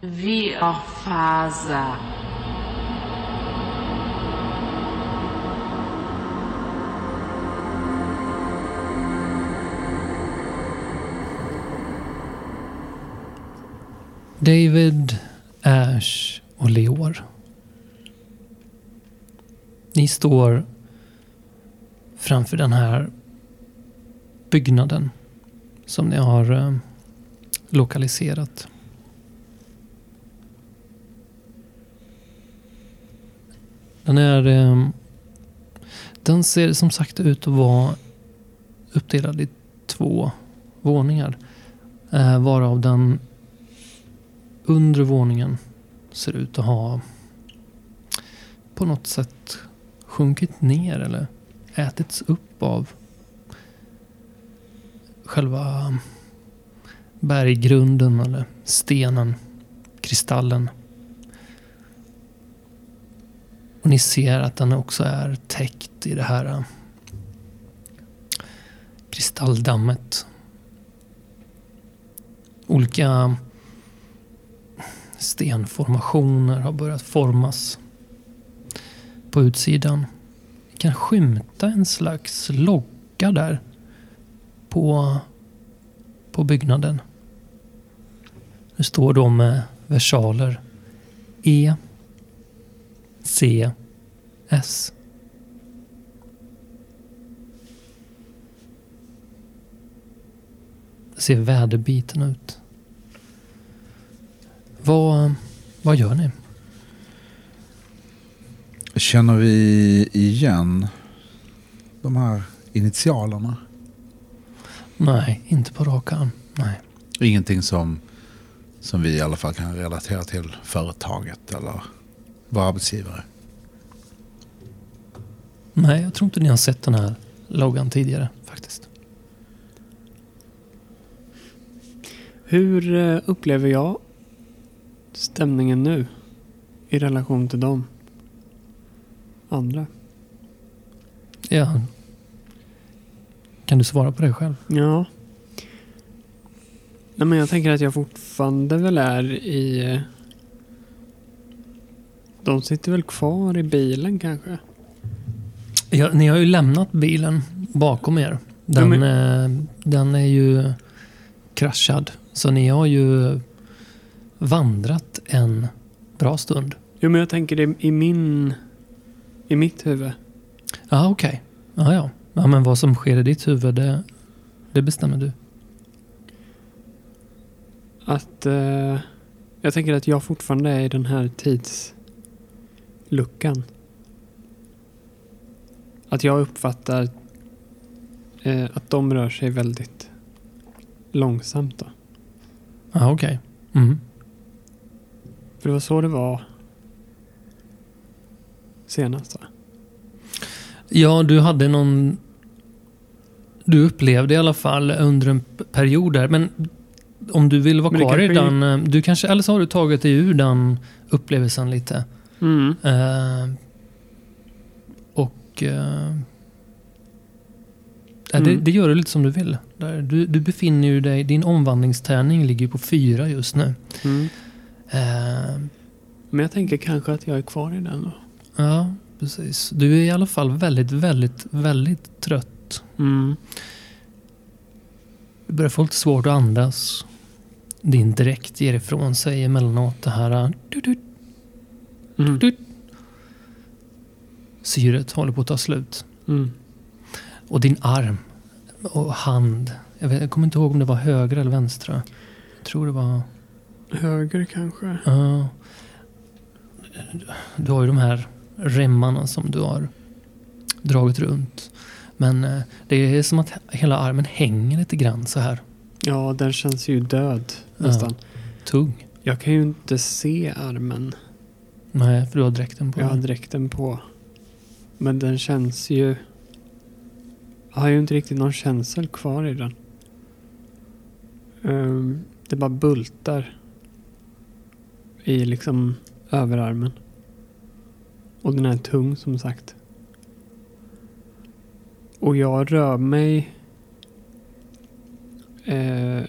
Viorfaza. David, Ash och Leor. Ni står framför den här byggnaden som ni har eh, lokaliserat. Den är... Ehm, den ser som sagt ut att vara uppdelad i två våningar. Eh, varav den undre våningen ser ut att ha på något sätt sjunkit ner eller ätits upp av själva berggrunden eller stenen, kristallen. Och ni ser att den också är täckt i det här äh, kristalldammet. Olika stenformationer har börjat formas på utsidan. Ni kan skymta en slags logga där på, på byggnaden. Det står då med versaler E C S. Det ser väderbiten ut. Vad, vad gör ni? Känner vi igen de här initialerna? Nej, inte på rak arm. Nej. Ingenting som, som vi i alla fall kan relatera till företaget eller vår arbetsgivare. Nej, jag tror inte ni har sett den här loggan tidigare faktiskt. Hur eh, upplever jag stämningen nu i relation till de andra? Ja. Kan du svara på det själv? Ja. Nej, men jag tänker att jag fortfarande väl är i... De sitter väl kvar i bilen kanske? Ja, ni har ju lämnat bilen bakom er. Den, eh, den är ju kraschad. Så ni har ju vandrat en bra stund. Jo, men jag tänker det i min... I mitt huvud. Ja, okej. Ja, ja. ja, men vad som sker i ditt huvud, det, det bestämmer du. Att... Eh, jag tänker att jag fortfarande är i den här tidsluckan. Att jag uppfattar eh, att de rör sig väldigt långsamt. Då. Ja, okej. Mm. För det var så det var senast va? Ja, du hade någon... Du upplevde i alla fall under en period där. Men om du vill vara kvar i den... eh, Du kanske, eller så har du tagit dig ur den upplevelsen lite. Mm. Eh, och... eh, ja, det, Mm. det gör du lite som du vill. Du, du befinner ju dig... Din omvandlingstärning ligger ju på fyra just nu. Mm. Eh, Men jag tänker kanske att jag är kvar i den då. ja, precis. Du är i alla fall väldigt, väldigt, väldigt trött. Mm. Du börjar få lite svårt att andas. Din dräkt ger ifrån sig emellanåt det här... uh, Du, du, Mm. du. Syret håller på att ta slut. Mm. Och din arm och hand. Jag, vet, jag kommer inte ihåg om det var högra eller vänstra. Jag tror det var... Höger kanske. ja. du har ju de här remmarna som du har dragit runt. Men eh, det är som att hela armen hänger lite grann så här. Ja, den känns ju död nästan. Tung. Jag kan ju inte se armen. Nej, för du har dräkten på Jag har dräkten på. Men den känns ju... Jag har ju inte riktigt någon känsel kvar i den. Ehm, det bara bultar. I liksom överarmen. Och den är tung som sagt. Och jag rör mig eh,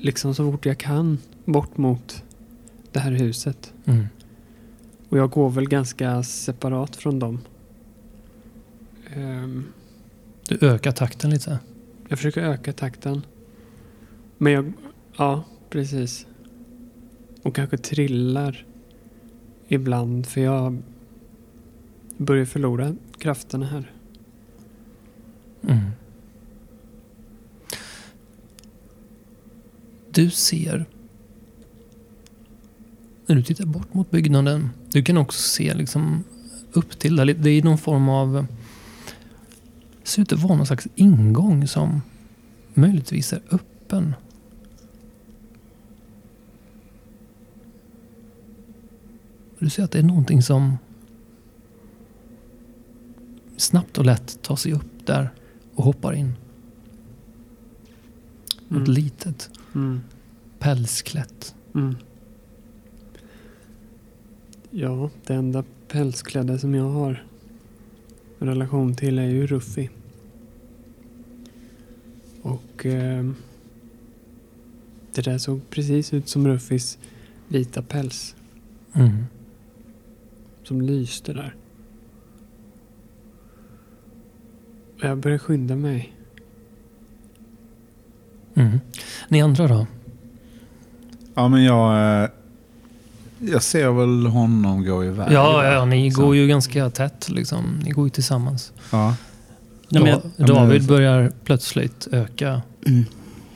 liksom så fort jag kan bort mot det här huset. Mm. Och jag går väl ganska separat från dem. Ehm, Du ökar takten lite. jag försöker öka takten. Men jag... Ja, precis. Och kanske trillar ibland för jag börjar förlora krafterna här. Mm. Du ser när du tittar bort mot byggnaden. Du kan också se liksom upp till där. Det är någon form av... Det ser ut att vara någon slags ingång som möjligtvis är öppen. Du ser att det är någonting som snabbt och lätt tar sig upp där och hoppar in. Något Mm. litet, Mm. pälsklätt. Mm. Ja, det enda pälsklädda som jag har relation till är ju Ruffy. Och ehm, det där såg precis ut som Ruffys vita päls Mm. som lyste där. Och jag börjar skynda mig. Mm. Ni andra då? Ja, men jag, eh, jag ser väl honom gå iväg. Ja, ja, ni Så. går ju ganska tätt liksom. Ni går ju tillsammans. Ja. Nej, men jag, Da- men- David börjar plötsligt öka mm.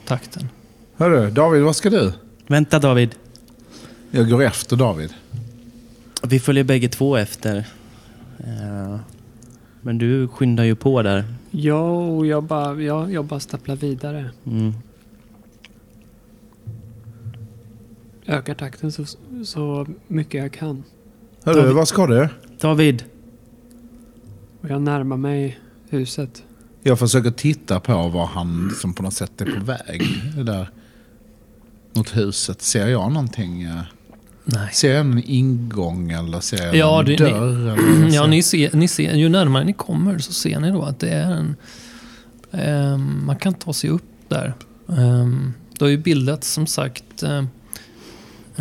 takten. Hörru, David, vad ska du? Vänta David. Jag går efter David. Vi följer bägge två efter. Eh, Men du skyndar ju på där. Ja, och jag bara, ja, jag bara stapplar vidare. Mm. Ökar takten så, så mycket jag kan. Hörru, David. vad ska du? David. Och jag närmar mig huset. Jag försöker titta på var han som på något sätt är på väg. Det där mot huset. Ser jag någonting? eh, Nej. Ser jag en ingång eller ser jag Ja, en det- ni- dörr? eller Ja, ni ser, ni ser, ju närmare ni kommer så ser ni då att det är en... ehm, man kan ta sig upp där. Um, det har ju bildats som sagt eh,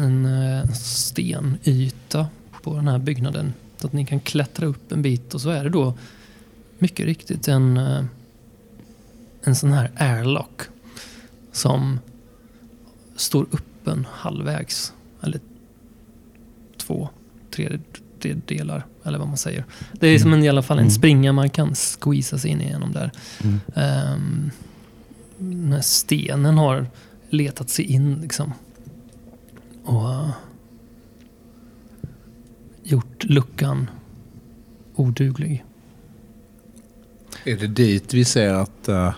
en uh, stenyta på den här byggnaden. Så att ni kan klättra upp en bit och så är det då mycket riktigt en, eh, en sån här airlock som står öppen halvvägs. Eller två, tre, tre delar eller vad man säger. Det är som en, i alla fall en Mm. springa man kan squeeza sig in igenom där. Mm. Um, den här stenen har letat sig in liksom. Och uh, gjort luckan oduglig. Är det dit vi ser att, eh,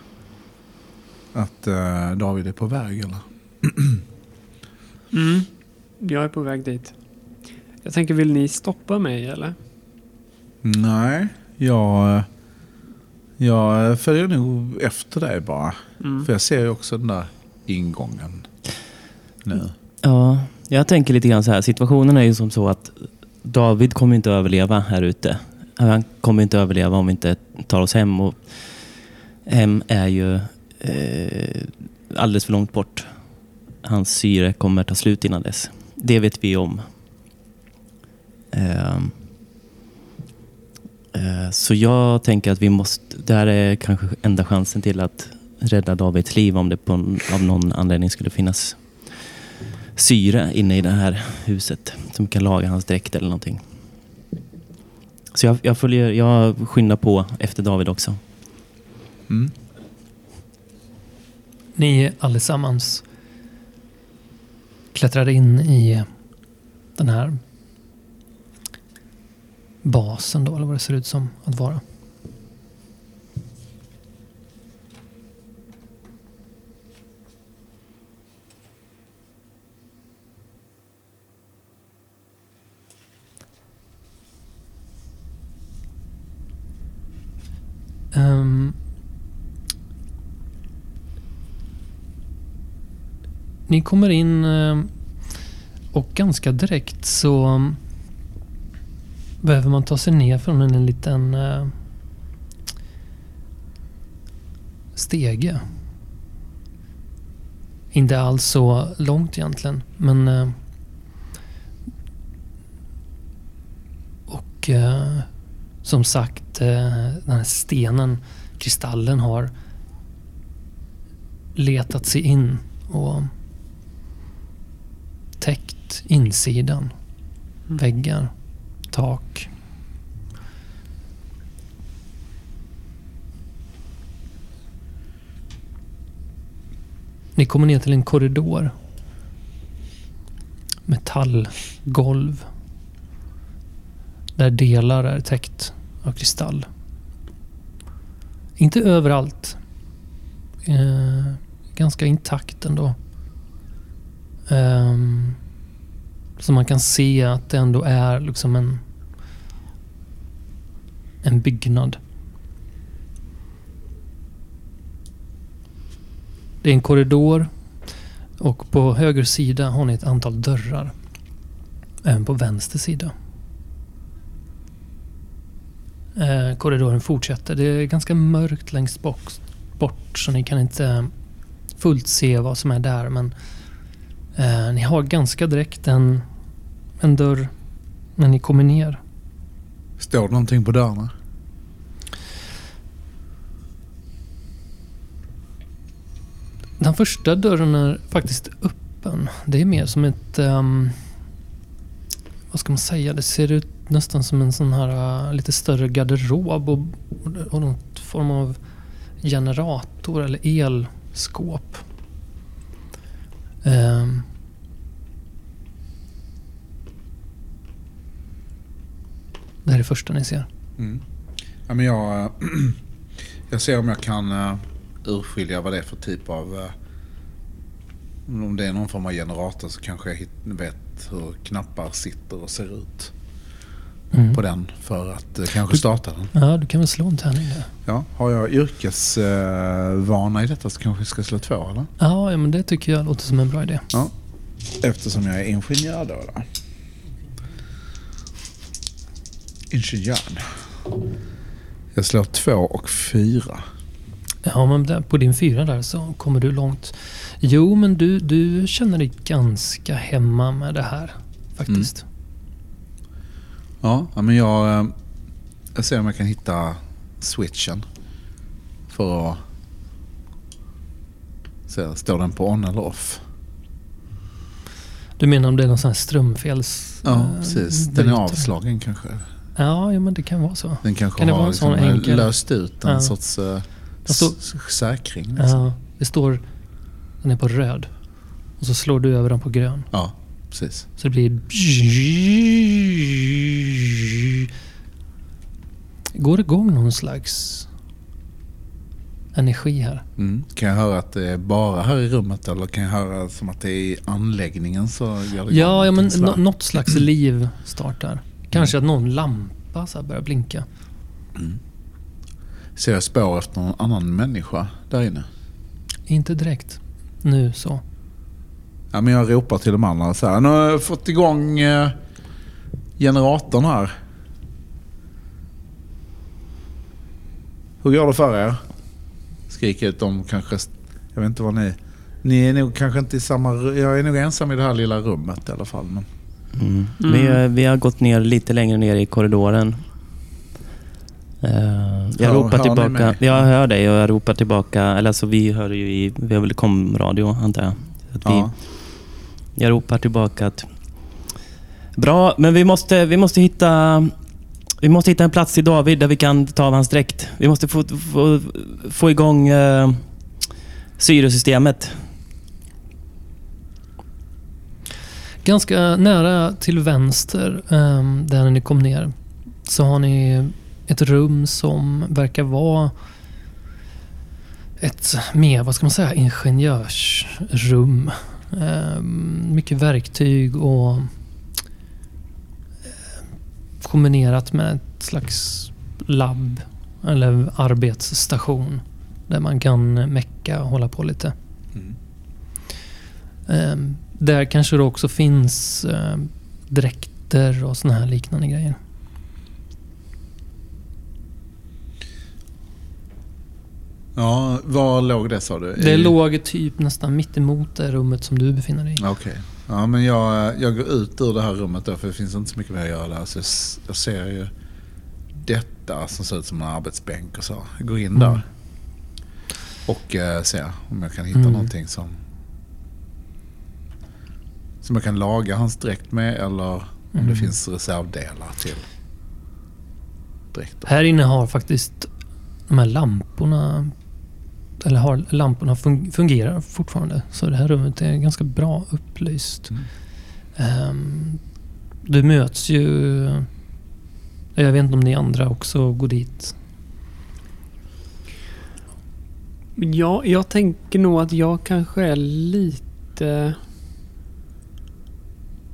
att eh, David är på väg? Eller? Mm. Jag är på väg dit. Jag tänker, vill ni stoppa mig eller? Nej, jag, jag följer nog efter dig bara. Mm. För jag ser ju också den där ingången nu. Ja, jag tänker lite grann så här. Situationen är ju som så att David kommer inte att överleva här ute. Han kommer inte att överleva om vi inte tar oss hem. Och hem är ju eh, alldeles för långt bort. Hans syre kommer ta slut innan dess. Det vet vi om. Eh, eh så jag tänker att vi måste... Det här är kanske enda chansen till att rädda Davids liv om det på, av någon anledning skulle finnas syre inne i det här huset som kan laga hans dräkt eller någonting. Så jag, jag, följer, jag skyndar på efter David också. Mm. Ni allesammans klättrar in i den här basen då, eller vad det ser ut som att vara. Ni kommer in eh, och ganska direkt så mm, behöver man ta sig ner från en liten eh, stege. Inte alls så långt egentligen, men... Eh, och som sagt, den här stenen, kristallen har letat sig in och insidan. Mm. Väggar, tak. Ni kommer ner till en korridor. Metallgolv. Där delar är täckt av kristall. Inte överallt. Eh, ganska intakt ändå. Ehm, så man kan se att det ändå är liksom en, en byggnad. Det är en korridor och på höger sida har ni ett antal dörrar. Även på vänster sida. Eh, korridoren fortsätter. Det är ganska mörkt längst bort, bort så ni kan inte fullt se vad som är där. Men eh, ni har ganska direkt en, en dörr när ni kommer ner. Står det någonting på dörrarna? Den första dörren är faktiskt öppen. Det är mer som ett... ehm, vad ska man säga? Det ser ut nästan som en sån här uh, lite större garderob och, och någon form av generator eller elskåp. Um, det här är det första ni ser. Mm. Ja, men jag, jag ser om jag kan eh, urskilja vad det är för typ av... Eh, om det är någon form av generator så kanske jag vet hur knappar sitter och ser ut Mm. på den för att uh, kanske starta den. Ja, du kan väl slå en tärning där. Ja, har jag yrkesvana i detta så kanske jag ska slå två eller? Ja, ja, men det tycker jag låter som en bra idé. Ja. Eftersom jag är ingenjör då. då. Ingenjör. Jag slår två och fyra. Ja, men på din fyra där så kommer du långt. Jo, men du, du känner dig ganska hemma med det här faktiskt. Ja, ja, men jag, eh, jag ser om jag kan hitta switchen. För att se, står den på on eller off? Du menar om det är någon sån här strömfels... Ja, eh, precis. Den är avslagen kanske. Ja, ja, men det kan vara så. Den kanske Kan det har vara en liksom enkel- löst ut en Ja. sorts uh, står- säkring. Liksom. Ja, det står... Den är på röd. Och så slår du över den på grön. Ja, precis. Så det blir... Går det igång någon slags energi här? Mm. Kan jag höra att det är bara här i rummet eller kan jag höra som att det är i anläggningen så gör det Ja, ja men nå- något slags liv startar. Kanske att någon lampa så börjar blinka. Ser jag spår efter någon annan människa där inne? Inte direkt nu så. Ja, men jag ropar till de andra så här. Nu har jag fått igång eh, generatorn här. Hur går det för er? Skriker ut de kanske... Jag vet inte vad ni... Ni är nog kanske inte i samma... Jag är nog ensam i det här lilla rummet i alla fall. Men... Mm. Mm. Vi, vi har gått ner lite längre ner i korridoren. Eh, jag Hör- ropar hör tillbaka. Jag hör dig och jag ropar tillbaka. Eller alltså vi hör ju i... Vi har väl komradio antar jag. Att vi, Ja. Jag ropar tillbaka att... Bra, men vi måste, vi måste hitta... Vi måste hitta en plats till David där vi kan ta av hans dräkt. Vi måste få, få, få igång uh, syresystemet. Ganska nära till vänster, ehm, där ni kom ner, så har ni ett rum som verkar vara ett mer, vad ska man säga, ingenjörsrum. Ehm, mycket verktyg och eh, kombinerat med ett slags labb eller arbetsstation där man kan mecka och hålla på lite. Mm. Ehm, där kanske det också finns eh, dräkter och såna här liknande grejer. Ja, var låg det sa du? Det I- låg typ nästan mitt emot det rummet som du befinner dig i. Okej. Ja, men jag, jag går ut ur det här rummet då för det finns inte så mycket mer att göra där. Så jag, ser ju detta som ser ut som en arbetsbänk och så. Jag går in Mm. där. Och eh, ser om jag kan hitta Mm. någonting som... Som jag kan laga hans dräkt med eller om Mm. det finns reservdelar till dräkten. Här inne har faktiskt de här lamporna eller har lamporna fun- fungerar fortfarande. Så det här rummet är ganska bra upplyst. Mm. Ehm, du möts ju... Jag vet inte om ni andra också går dit. Ja, jag tänker nog att jag kanske är lite...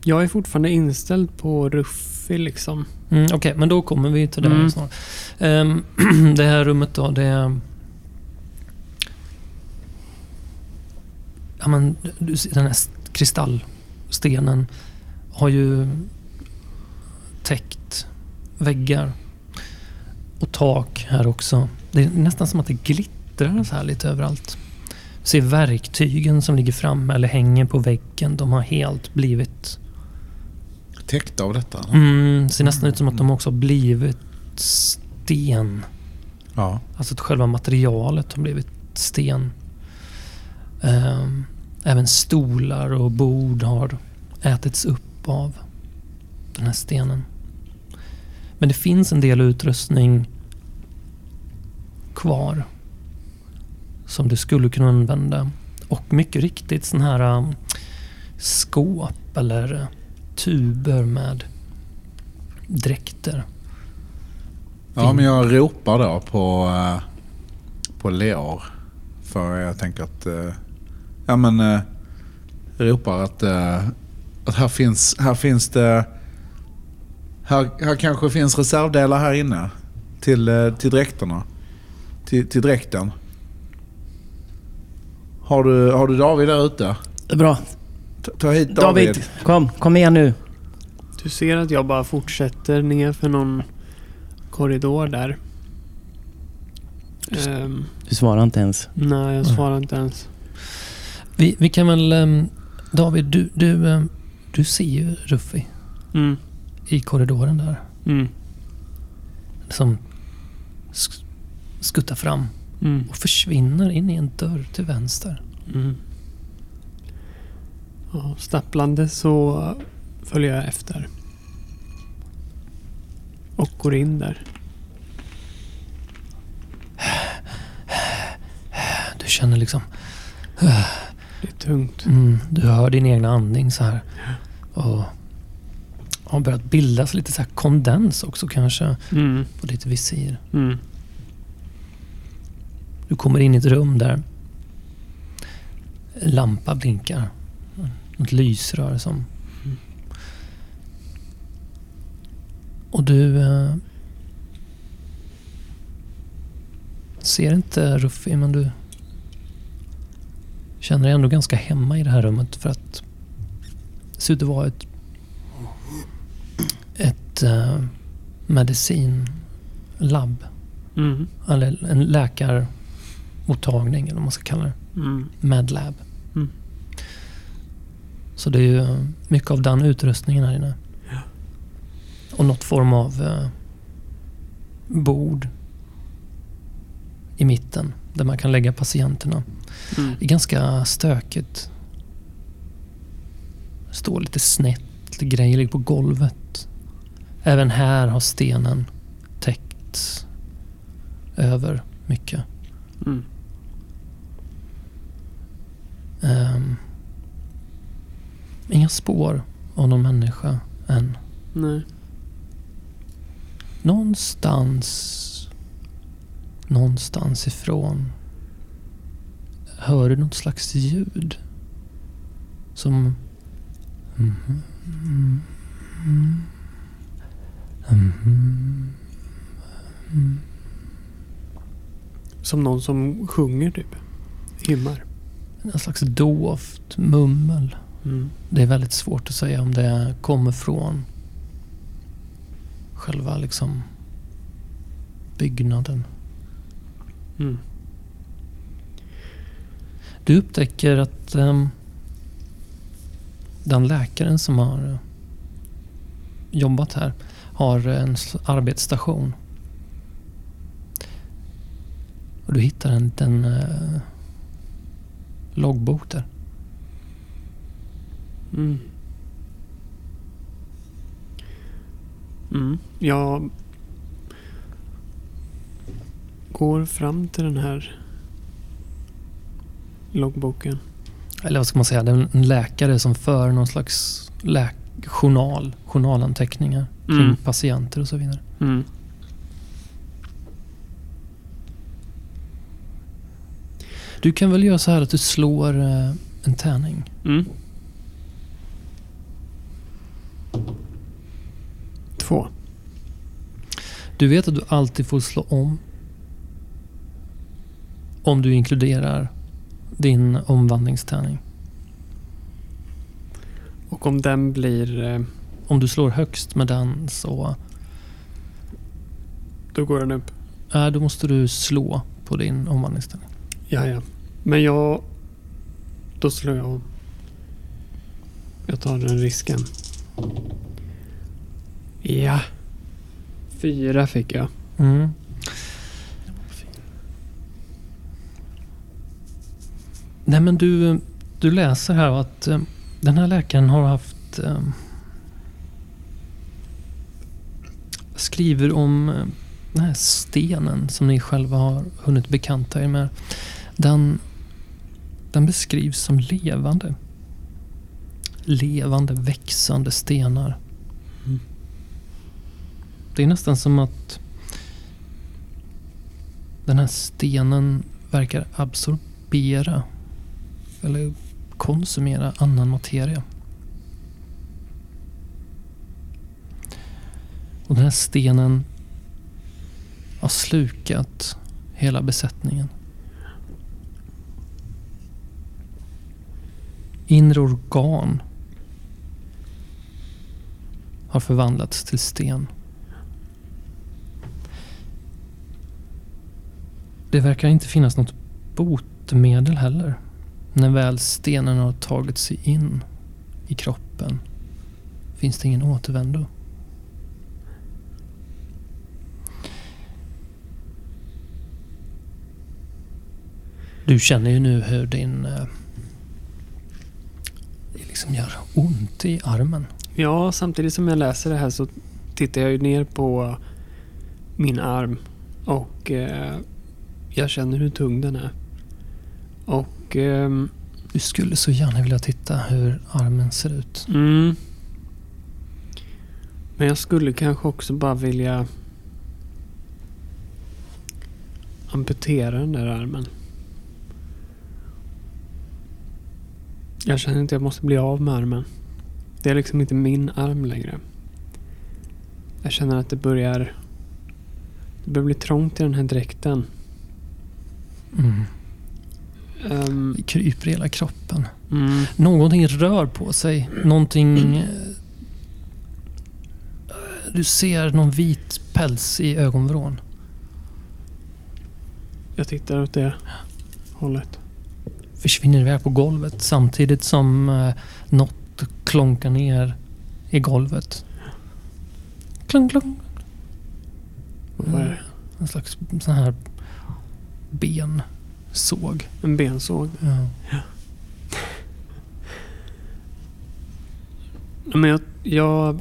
Jag är fortfarande inställd på Ruffy liksom. Mm, Okej, men då kommer vi till det Mm. snart. Ehm, det här rummet då, det är... Ja, men, den här kristallstenen har ju täckt väggar och tak här också. Det är nästan som att det glittrar så här lite överallt. Du ser verktygen som ligger framme eller hänger på väggen. De har helt blivit Täckta av detta? Mm, ser nästan ut som att de också har blivit sten. Ja. Alltså att själva materialet har blivit sten. Ehm, även stolar och bord har ätits upp av den här stenen. Men det finns en del utrustning kvar som du skulle kunna använda. Och mycket riktigt sån här um, skåp eller tuber med dräkter. Ja, men jag ropar då på, eh, på Leor. För jag tänker att... Ja, men... eh, Jag ropar att, eh, att här, finns, här finns det... Här, här kanske finns reservdelar här inne. Till, eh, till dräkterna. Till, till dräkten. Har du, har du David där ute? Det är bra. Ta, ta hit David. David, kom. Kom igen nu. Du ser att jag bara fortsätter ner för någon korridor där. Ehm, Du svarar inte ens. nej, jag svarar inte ens. Vi, vi kan väl... ehm, David, du, du, ehm, du ser ju Ruffy Mm, i korridoren där. mm, Som sk- skuttar fram mm, och försvinner in i en dörr till vänster. mm. Ja, stapplande så följer jag efter. Och går in där. Du känner liksom... Det är tungt. Mm, du hör din egna andning så här. Och har börjat bildas lite så här kondens också kanske Mm, på ditt visir. mm, Du kommer in i ett rum där lampa blinkar. Ett lysrör som... Och du... Eh, ser inte Ruffy men du känner dig ändå ganska hemma i det här rummet för att det ser ut att vara ett, ett eh, medicinlabb. mm, Eller en läkarmottagning eller vad man ska kalla det. mm, Medlab. Mm. Så det är ju mycket av den utrustningen här inne. Ja. Och något form av eh, bord i mitten där man kan lägga patienterna. mm. Det är ganska stökigt. Står lite snett, lite grejer ligger på golvet. Även här har stenen täckts över mycket. Mm. Ehm, inga spår av någon människa än. Nej. Någonstans, någonstans ifrån hör du något slags ljud. Som... Som någon som sjunger typ. Hymmar. En slags dovt mummel. Mm. Det är väldigt svårt att säga om det kommer från själva liksom byggnaden. Mm. Du upptäcker att um, den läkaren som har eh, jobbat här har en arbetsstation. Och du hittar en liten uh, eh, loggbok där. Mm. Mm. Jag går fram till den här loggboken. Eller vad ska man säga? Det är en läkare som för någon slags läk- journal, journalanteckningar kring Mm. patienter och så vidare. Mm. Du kan väl göra så här att du slår eh, en tärning. Mm. Två. Du vet att du alltid får slå om. Om du inkluderar din omvandlingstärning. Och om den blir... eh, Om du slår högst med den så Då går den upp. äh, då måste du slå på din omvandlingstärning. Ja, ja. Men jag... Då slår jag om. Jag tar den risken. Ja. Fyra fick jag. Mm. Nej men du, du läser här att eh, den här läkaren har haft eh, skriver om eh, den här stenen som ni själva har hunnit bekanta er med. Den, den beskrivs som levande. Levande, växande stenar. Mm. Det är nästan som att den här stenen verkar absorbera eller konsumera annan materia. Och den här stenen har slukat hela besättningen. Inre organ har förvandlats till sten. Det verkar inte finnas något botemedel heller. När väl stenen har tagit sig in i kroppen finns det ingen återvändo. Du känner ju nu hur din... Eh, det liksom gör ont i armen. Ja, samtidigt som jag läser det här så tittar jag ju ner på min arm. Och eh, jag känner hur tung den är. Och ehm, Du skulle så gärna vilja titta hur armen ser ut. Mm. Men jag skulle kanske också bara vilja amputera den där armen. Jag känner inte att jag måste bli av med armen. Det är liksom inte min arm längre. Jag känner att det börjar... Det börjar bli trångt i den här dräkten. Mm. Ehm, Det kryper i hela kroppen. mm, Någonting rör på sig. Någonting... eh, Du ser någon vit päls i ögonvrån. jag tittar åt det hållet. Försvinner iväg på golvet samtidigt som eh, något klonkar ner i golvet. Klonk, klonk. Vad är det? En slags sån här bensåg. En bensåg. Ja. Men jag, jag...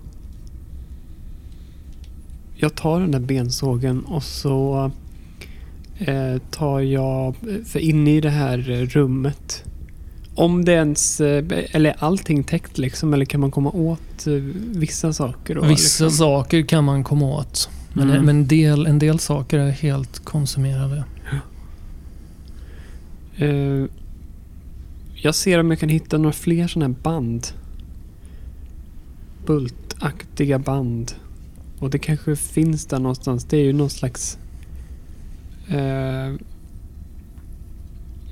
Jag tar den där bensågen och så eh, tar jag... För inne i det här rummet. Om det ens... eh, Eller är allting täckt liksom? Eller kan man komma åt eh, vissa saker? Då, Vissa liksom? saker kan man komma åt. Men, Mm. men en, del, en del saker är helt konsumerade. Eh, jag ser om jag kan hitta några fler sådana här band. Bultaktiga band. Och det kanske finns där någonstans. Det är ju någon slags... Eh,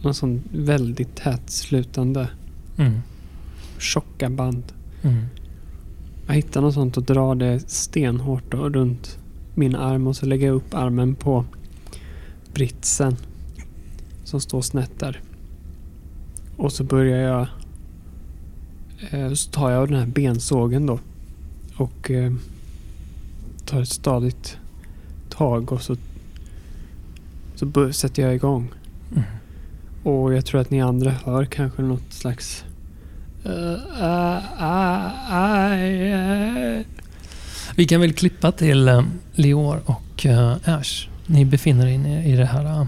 någon sån väldigt tätslutande Mm. tjocka band. Mm. Jag hittar något sånt och drar det stenhårt då, runt min arm och så lägger jag upp armen på britsen som står snett där. Och så börjar jag eh, så tar jag den här bensågen då. Och eh, tar ett stadigt tag och så, så sätter jag igång. Mm. Och jag tror att ni andra hör kanske något slags... eh, ah, ah, ah. Vi kan väl klippa till Leor och Ash. Ni befinner er inne i det här... eh,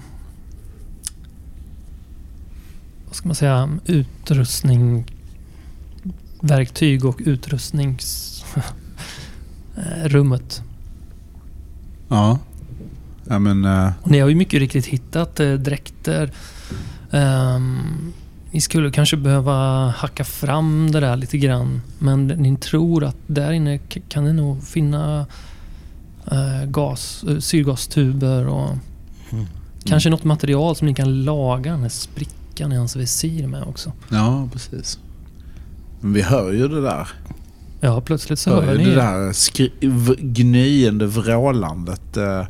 vad ska man säga? Utrustning... Verktyg och utrustnings... eh, rummet. Ja. Ja men... Och ni har ju mycket riktigt hittat eh, dräkter. Ehm, ni skulle kanske behöva hacka fram det där lite grann. Men ni tror att där inne kan ni nog finna eh, gas, eh, syrgastuber och Mm. kanske något material som ni kan laga den här sprickan i hans visir med också. ja, precis. Men vi hör ju det där. Ja, plötsligt så Hör hör ni det där skri- gnyende vrålandet. eh.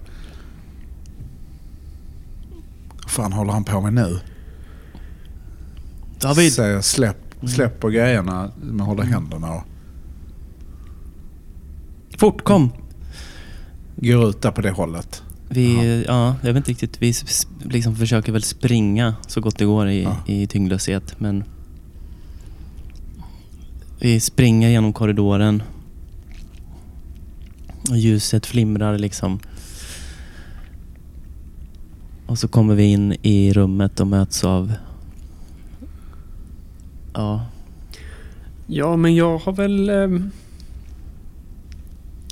Vad fan håller han på med nu? David! Säger släpp, släpp på grejerna med hålla händerna och Fort, kom! går ut där på det hållet. Vi, ja, jag vet inte riktigt. Vi liksom försöker väl springa så gott det går i, Ja. i tyngdlöshet. Men vi springer genom korridoren. Och ljuset flimrar liksom. Och så kommer vi in i rummet och möts av... Ja, Ja, men jag har väl... ehm,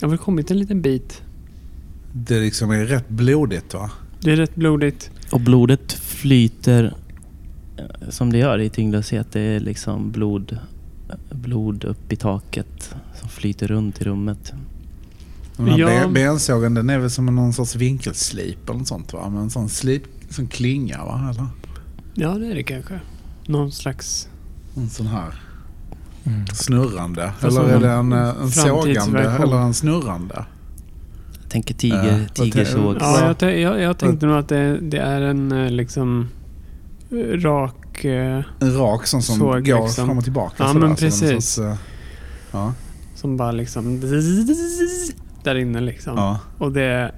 jag har väl kommit en liten bit. Det liksom är rätt blodigt va? Det är rätt blodigt. Och blodet flyter eh, som det gör i tyngdlöshet. Det är liksom blod, blod upp i taket som flyter runt i rummet. Den här Ja. ben- bensågen den är väl som någon sorts vinkelslip eller något sånt va? Men en sån slip som klingar va? Eller? Ja, det är det kanske. Någon slags... En sån här Mm. snurrande. Eller är det en, eh, en sågande eller en snurrande? Tänker tiger, vad tigersåg. Ja, jag, jag, jag tänkte nog att det, det är en eh, liksom eh, rak... eh, En rak sån som Såg, går liksom. fram och tillbaka. Ja, sådär, men så en precis. sorts, eh, ja, Som bara liksom... Där inne liksom. ja. Och det...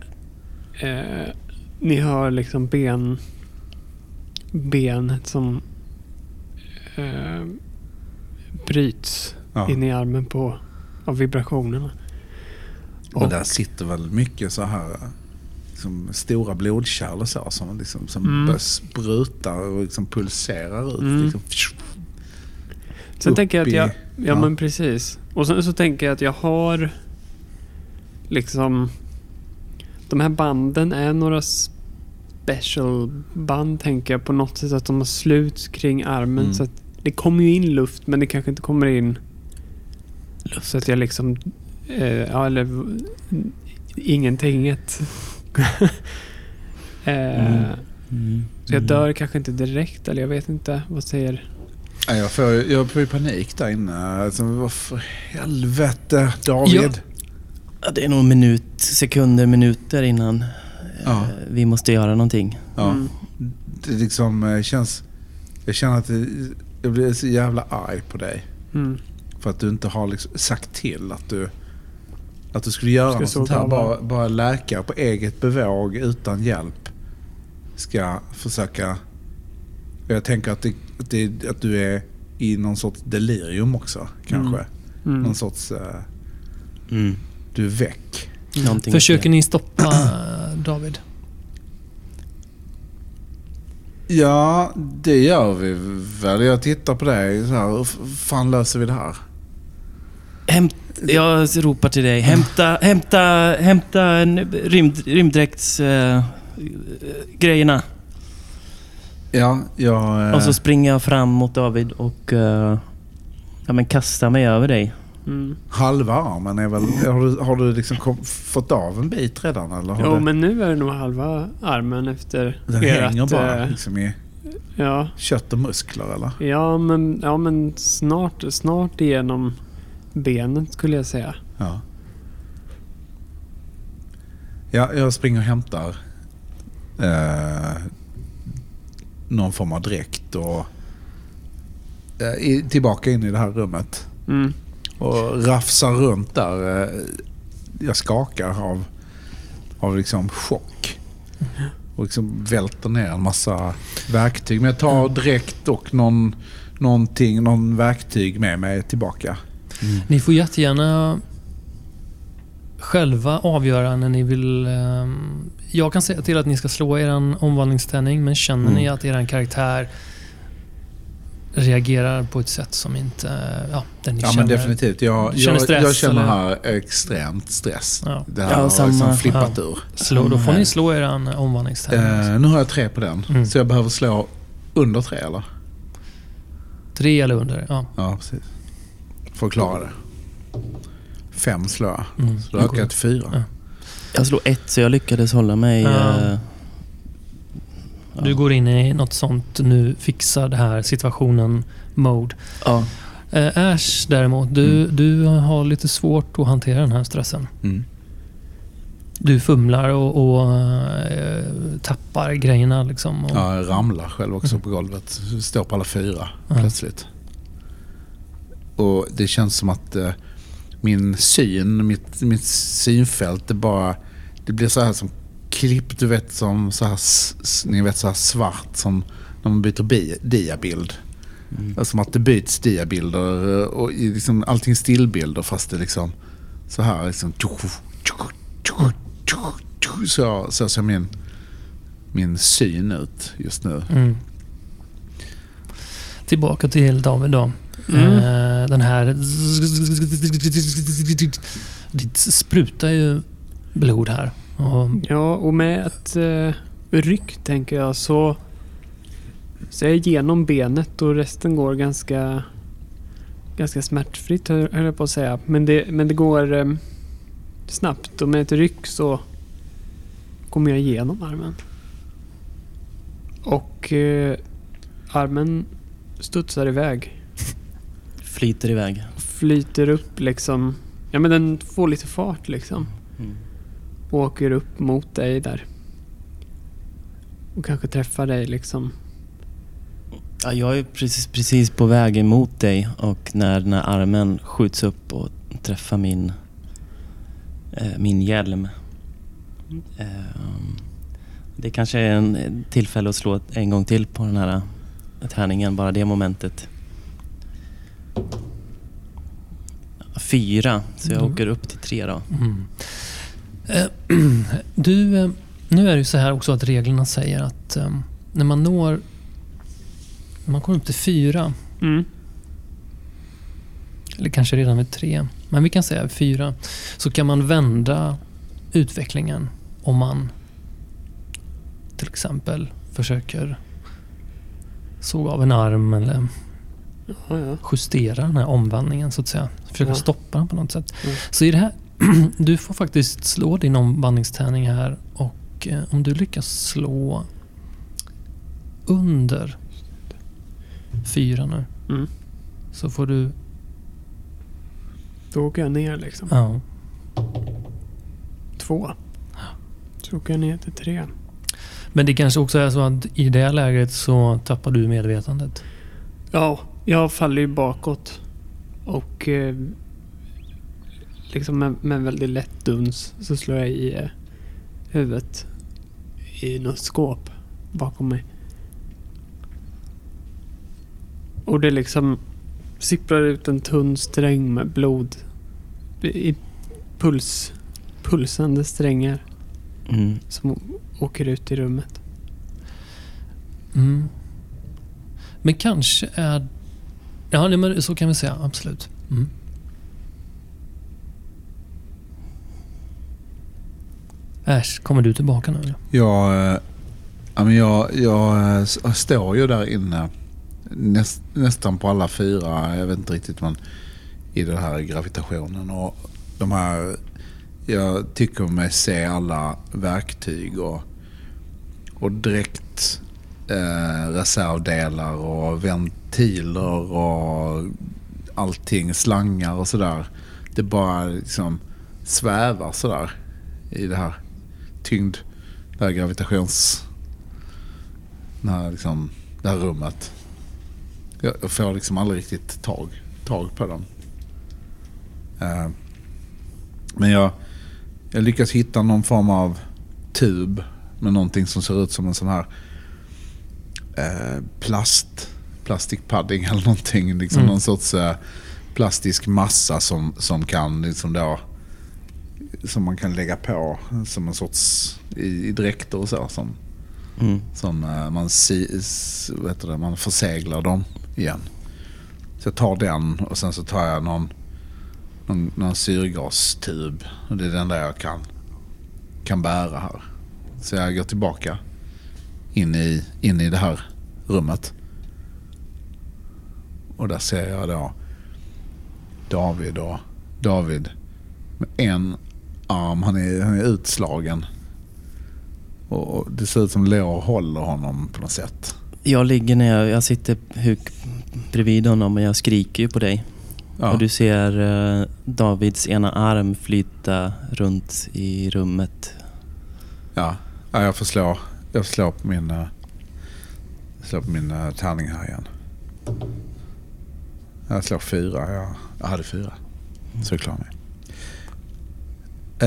Eh, ni hör liksom ben... Benet som... Eh, bryts ja. in i armen på... Av vibrationerna. Och där sitter väl mycket så här liksom stora blodkärl och så som, liksom, som Mm. sprutar och liksom pulserar ut. Mm. Liksom, Sen tänker jag att jag... Ja, ja. men precis. Och sen så tänker jag att jag har... Liksom... De här banden är några special band tänker jag på något sätt. Att de har slut kring armen. Mm. Så att det kommer ju in luft men det kanske inte kommer in Luft. Så att jag liksom... Eh, ja, eller... Ingentinget. eh, Mm. Mm. Så jag dör kanske inte direkt eller jag vet inte. Vad säger... Ja, jag, får, jag får ju panik där inne. Alltså, vad för helvete David. Ja, det är nog minut, sekunder, minuter innan Ja. eh, vi måste göra någonting. Ja. Mm. Det liksom känns... Jag känner att det, jag blir så jävla arg på dig. Mm. För att du inte har liksom sagt till att du, att du skulle göra Ska något sånt här. Bara, bara läkare på eget bevåg utan hjälp ska försöka... Jag tänker att, det, att, det, att du är i någon sorts delirium också kanske. Mm. Någon sorts... eh, Mm. du är väck. Någonting Försöker ni stoppa eh, David? Ja, det gör vi väl. Jag tittar på dig så här. Hur fan löser vi det här? Hämt, jag ropar till dig. Hämta, hämta, hämta en rymd, rymddräkts... eh, grejerna. Ja, jag... eh, Och så springer jag fram mot David och eh, ja, men kastar mig över dig. Mm. Halva armen är väl... Har du, har du liksom kom, fått av en bit redan eller? Har Jo, du, men nu är det nog halva armen efter den ert, hänger bara liksom i Ja, kött och muskler eller? ja, men, ja, men snart, snart igenom benet skulle jag säga. Ja. Ja, jag springer och hämtar eh, någon form av dräkt och eh, tillbaka in i det här rummet. Mm. Och rafsar runt där. eh, Jag skakar av, av liksom chock. Och liksom välter ner en massa verktyg. Men jag tar direkt och någon, någonting, någon verktyg med mig tillbaka. Ni får jättegärna själva avgöra när ni vill... ehm, jag kan säga till att ni ska slå er omvandlingstärning men känner Mm. ni att er karaktär reagerar på ett sätt som inte... Ja, den ni Ja känner, men definitivt. Jag, känner jag, stress, jag känner eller? här extremt stress. Ja. Det här Ja, har samma. liksom flippat ur. Slå, då får Samma ni slå er omvandlingstärning. Eh, nu har jag tre på den. Mm. Så jag behöver slå under tre eller? Tre eller under. Ja. Ja, precis. För att klara det. Fem slår jag. Mm. Så då ökar jag till fyra. Ja. Jag slog ett så jag lyckades hålla mig... Ja. eh, ja. Du går in i något sånt nu fixar det här situationen mode. Ja. Eh, Ash däremot, du, Mm. du har lite svårt att hantera den här stressen. Mm. Du fumlar och, och eh, tappar grejerna liksom. Och, Ja, jag ramlar själv också på golvet. Står på alla fyra Ja. plötsligt. Och det känns som att eh, min syn, mitt, mitt synfält, det bara... Det blir så här som klipp, du vet som så här, ni vet så här svart som när man byter bi, diabild. Mm. Är Som att det byts diabilder eh, och liksom allting stillbilder fast det liksom så här liksom. Så, så ser min, min syn ut just nu. Mm. Tillbaka till David då. Mm. Eh, den här... Det sprutar ju blod här. Och, Ja, och med ett uh, ryck tänker jag så... Så är jag igenom benet och resten går ganska... Ganska smärtfritt hö- höll jag på att säga. Men det, men det går eh, snabbt och med ett ryck så kommer jag igenom armen. Och eh, armen studsar iväg. Flyter iväg. Flyter upp liksom. Ja men den får lite fart liksom. Mm. och åker upp mot dig där. Och kanske träffar dig liksom. Ja, jag är precis, precis på väg emot dig och när den här armen skjuts upp och träffar min, eh, min hjälm. Eh, det kanske är en tillfälle att slå en gång till på den här eh, tärningen, bara det momentet. Fyra, så jag Mm. åker upp till tre då. mm. Eh, du, eh, nu är det ju så här också att reglerna säger att eh, när man når... När man kommer upp till fyra, Mm. eller kanske redan vid tre, men vi kan säga fyra, så kan man vända utvecklingen om man till exempel försöker såga av en arm eller. Justera den här omvandlingen så att säga. Försöka stoppa den på något sätt. Mm. Så i det här, du får faktiskt slå din omvandlingstärning här och eh, om du lyckas slå under fyra nu Mm. så får du, Då åker jag ner liksom. ja, Två. Så åker jag ner till tre. Men det kanske också är så att i det läget så tappar du medvetandet. Ja, jag faller ju bakåt. Och eh, liksom med, med väldigt lätt duns så slår jag i eh, huvudet i något skåp bakom mig. Och det liksom sipprar ut en tunn sträng med blod i puls, pulsande strängar Mm. som åker ut i rummet. Mm. Men kanske är... Ja, nej, men så kan vi säga. Absolut. Mm. Äsch, kommer du tillbaka nu eh, ja, men jag, jag eh, står ju där inne näst, nästan på alla fyra. Jag vet inte riktigt men i den här gravitationen. Och de här, jag tycker mig se alla verktyg och, och direkt eh, reservdelar och ventiler och allting, slangar och sådär. Det bara liksom svävar sådär i det här tyngd, det här gravitations... Det här, liksom, det här rummet. jag får liksom aldrig riktigt tag, tag på dem. Eh, men jag, jag lyckas hitta någon form av tub med någonting som ser ut som en sån här eh, plast, plastic pudding eller någonting. Liksom Mm. Någon sorts eh, plastisk massa som, som kan liksom då som man kan lägga på som en sorts i, i dräkter och så. Som, Mm. som eh, man, si, heter det, man förseglar dem igen. Så jag tar den och sen så tar jag någon, någon, någon syrgastub. Och det är den där jag kan, kan bära här. Så jag går tillbaka in i, in i det här rummet. Och där ser jag då David och David med en arm. Han är, han är utslagen. Och och det ser ut som Leo håller honom på något sätt. Jag ligger ner, jag sitter huk bredvid honom och jag skriker ju på dig. Ja. Och du ser eh, Davids ena arm flyta runt i rummet. Ja, ja jag får slå, jag får slå på min, eh, slå på min uh, tärning här igen. Jag slår fyra. Jag, jag hade fyra. Så jag klarar mig.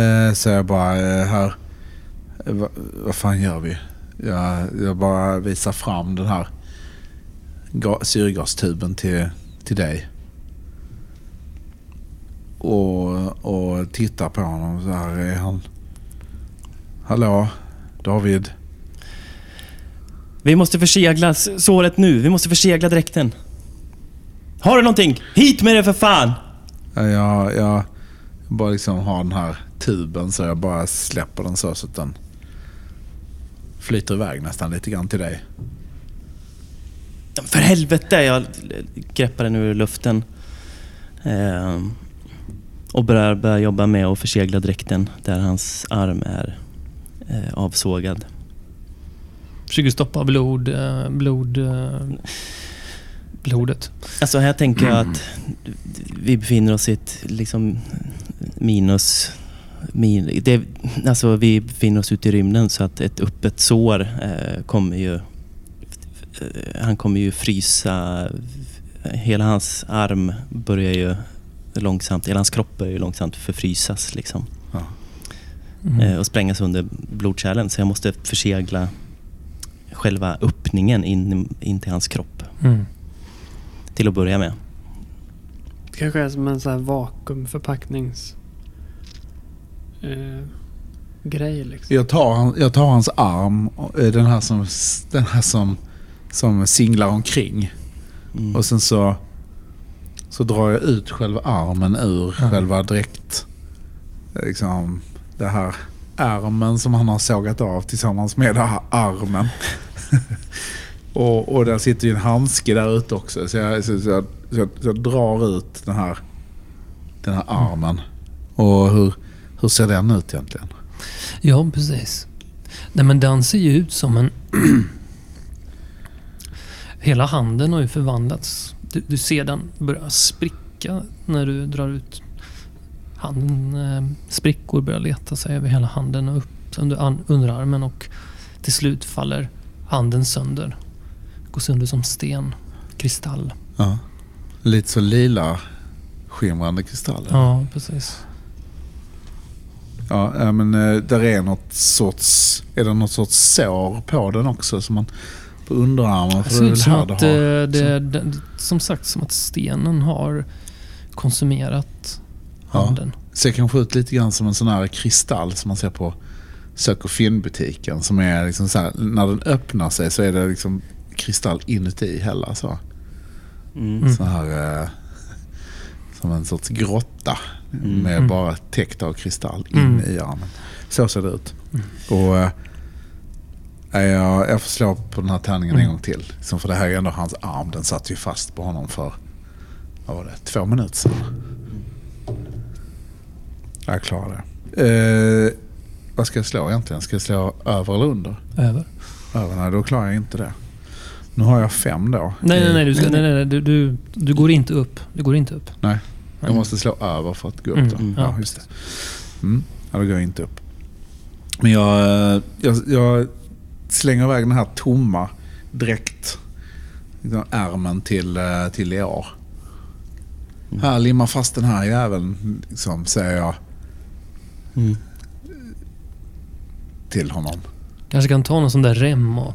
Eh, så jag bara, eh, här, eh, va, vad fan gör vi? Jag, jag bara visar fram den här ga- syrgastuben till, till dig. Och, och tittar på honom så här. Är han... Hallå, David. Vi måste försegla såret nu. Vi måste försegla dräkten. Har du någonting? Hit med det för fan! Ja, Jag, jag bara liksom har den här tuben så jag bara släpper den så, så att den flyter iväg nästan lite grann till dig. För helvete! Jag greppar den ur luften. Ehm, och börjar, börjar jobba med att försegla dräkten där hans arm är eh, avsågad. Försöker stoppa blod, eh, blod, eh, blodet. Alltså här tänker jag att vi befinner oss i ett liksom minus... Min, det, alltså vi befinner oss ute i rymden så att ett öppet sår eh, kommer ju... Eh, han kommer ju frysa. Hela hans arm börjar ju långsamt, hela hans kropp börjar ju långsamt förfrysas liksom. Ja. Mm. Eh, och sprängas under blodkärlen. Så jag måste försegla själva öppningen in, in till hans kropp. Mm. Till att börja med. Det kanske är som en sån här vakuumförpacknings... Eh, grej liksom. Jag tar, han- jag tar hans arm, eh, den här som, den här som, som singlar omkring. Mm. Och sen så, så drar jag ut själva armen ur Ja. själva dräkt. Liksom, det här ärmen som han har sågat av tillsammans med den här armen. och, och den sitter ju en handske där ute också. Så jag, så, så, jag, så, jag, så jag drar ut den här, den här armen. Och hur, hur ser den ut egentligen? Ja, precis. Nej, men den ser ju ut som en... Hela handen har ju förvandlats. Du, du ser den börja spricka när du drar ut handen. Eh, sprickor börjar leta sig över hela handen och upp under underarmen och till slut faller handen sönder. Går sönder som sten, kristall. Ja. Lite så lila skimrande kristaller. Ja, precis. Ja, ja, men eh, där är något sorts... Är det något sorts sår på den också? Som man, på underarmen? Det För det ut väl som att, det eh, det, det, som sagt, som att stenen har konsumerat Ja. handen. ser kanske ut lite grann som en sån här kristall som man ser på sök och fyndbutiken. Som är liksom så här, när den öppnar sig så är det liksom kristall inuti hela så. Mm. Så här, eh, som en sorts grotta Mm. med Mm. bara täckt av kristall in Mm. i armen. Så ser det ut. Och eh, jag, jag får slå på den här tärningen en Mm. gång till. Liksom för det här är ändå hans arm. Den satt ju fast på honom för vad var det, två minuter sedan. Jag klarar det. Eh, vad ska jag slå egentligen? Ska jag slå över eller under? Över. Över? Nej, då klarar jag inte det. Nu har jag fem då. Nej, nej, nej. Du, ska, nej, nej, nej, nej du, du, du går inte upp. Du går inte upp. Nej. Jag måste slå över för att gå upp Mm, då. mm. Ja, just det. Mm. Ja, då går jag inte upp. Men jag, jag, jag slänger iväg den här tomma dräkt liksom ärmen till, eh, till Lear. Mm. Här, limma fast den här jäveln, liksom, säger jag Mm. till honom. Kanske kan ta någon sån där rem och...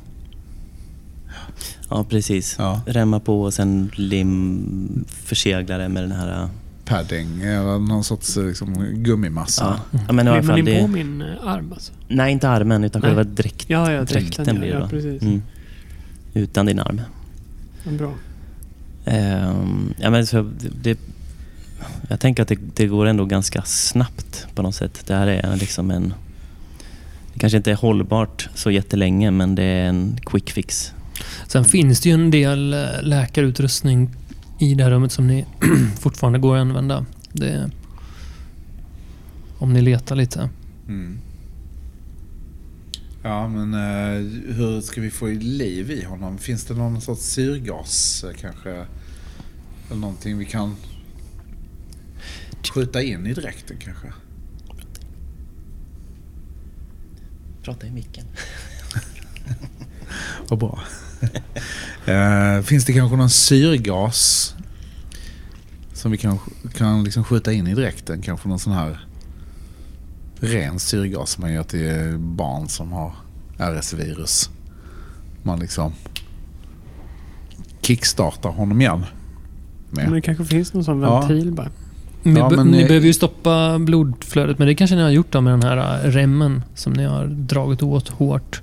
Ja, precis. Ja. Remma på och sen lim försegla det med den här... äh, Padding eller någon sorts eh, liksom, gummimassa. Ja, ja men i alla fall in på det... min eh, arm alltså? Nej, inte armen utan Nej. själva dräkt, Ja, ja, dräkten dräkten. blir Ja, det precis. Mm. Utan din arm. Ja, bra. Ehm, ja, men så det, jag tänker att det, det går ändå ganska snabbt på något sätt. Det här är liksom en... Det kanske inte är hållbart så jättelänge men det är en quick fix. Sen finns det ju en del eh, läkarutrustning i det här rummet som ni fortfarande går att använda. Det, om ni letar lite. Mm. Ja, men eh, hur ska vi få liv i honom? Finns det någon sorts syrgas eh, kanske? Eller någonting vi kan skjuta in i dräkten kanske? Prata i micken. Vad bra. eh, finns det kanske någon syrgas som vi kan, kan liksom skjuta in i dräkten? Kanske någon sån här ren syrgas som man gör till barn som har RS-virus. Man liksom kickstartar honom igen. Men Med. det kanske finns någon sån Ja. ventil bara. Ni, Ja, men, ni eh, behöver ju stoppa blodflödet, men det kanske ni har gjort då med den här eh, remmen som ni har dragit åt hårt.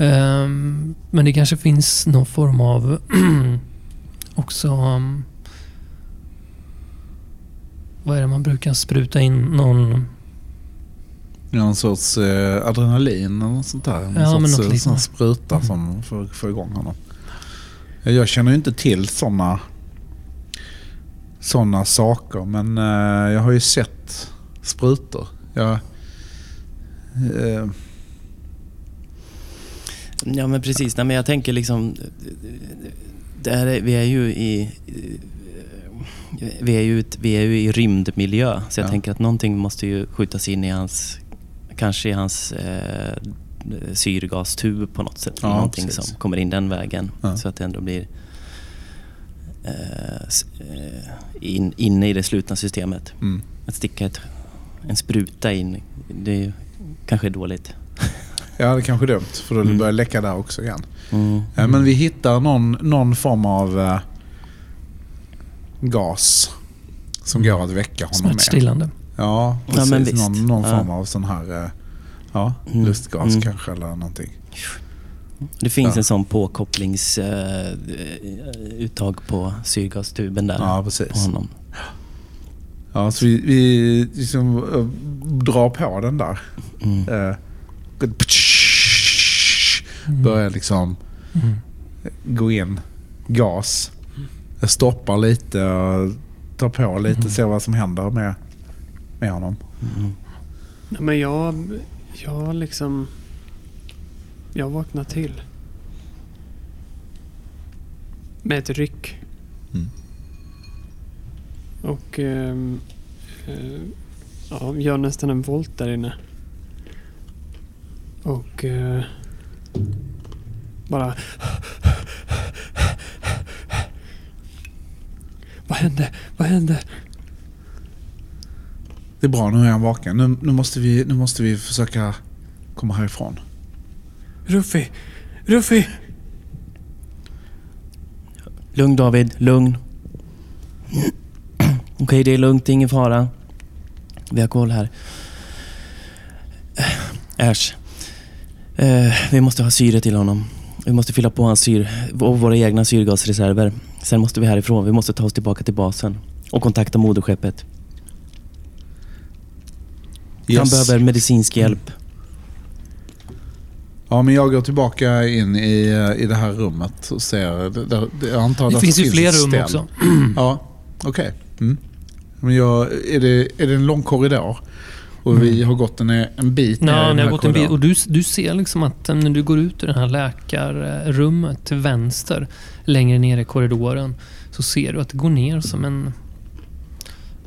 Ehm, men det kanske finns någon form av också... um, vad är det man brukar spruta in? Någon... Någon sorts eh, adrenalin eller något sånt där. Någon Ja, sorts något eh, sån spruta Mm. som får, får igång honom. Jag känner ju inte till sådana såna saker men eh, jag har ju sett sprutor. Jag, eh, Ja men precis. Nej, men jag tänker liksom... Det här är, vi är ju i... Vi är ju, vi är ju i rymdmiljö. Så jag Ja. tänker att någonting måste ju skjutas in i hans... Kanske i hans eh, syrgastub på något sätt. Ja, någonting precis. som kommer in den vägen. Ja. Så att det ändå blir eh, eh, in, inne i det slutna systemet. mm. Att sticka ett, en spruta in, det är ju kanske är dåligt. Ja, det är kanske är dumt för då Mm. börjar läcka där också igen. Mm. Eh, Men vi hittar någon, någon form av eh, gas som går att väcka honom med. Smärtstillande. Ja, Ja, precis. men visst. någon någon Ja. form av sån här eh, ja, Mm. lustgas Mm. kanske eller någonting. Det finns Ja. en sån påkopplingsuttag uttag på syrgastuben där Ja, på precis. honom. Ja, så vi, vi liksom, eh, drar på den där. Mm. Eh, börjar liksom Mm. gå in gas. Jag stoppar lite och tar på lite och ser vad som händer med, med honom. Mm. Nej, men jag... Jag liksom... Jag vaknar till. Med ett ryck. Mm. Och... ehm, eh, ja, gör nästan en volt där inne. Och... eh, bara... Vad hände? Vad hände? Det är bra, nu är han vaken. Nu, nu, måste, vi, nu måste vi försöka komma härifrån. Ruffi! Ruffi! Lugn David, lugn. Okej, det är lugnt, det är ingen fara. Vi har koll här. Äsch. Eh, vi måste ha syre till honom. Vi måste fylla på hans syr och våra egna syrgasreserver. Sen måste vi härifrån. Vi måste ta oss tillbaka till basen och kontakta moderskeppet. Han Yes. behöver medicinsk hjälp. Ja, men jag går tillbaka in i, eh, i det här rummet och ser... Det, jag antar Det att finns ju fler rum ställ. också. Ja, okej. Mm. Men jag, är, det, är det en lång korridor? Och vi har gått en, en bit ner i Ja, den ni här har gått en bit och du, du ser liksom att när du går ut ur det här läkarrummet till vänster, längre ner i korridoren, så ser du att det går ner som en...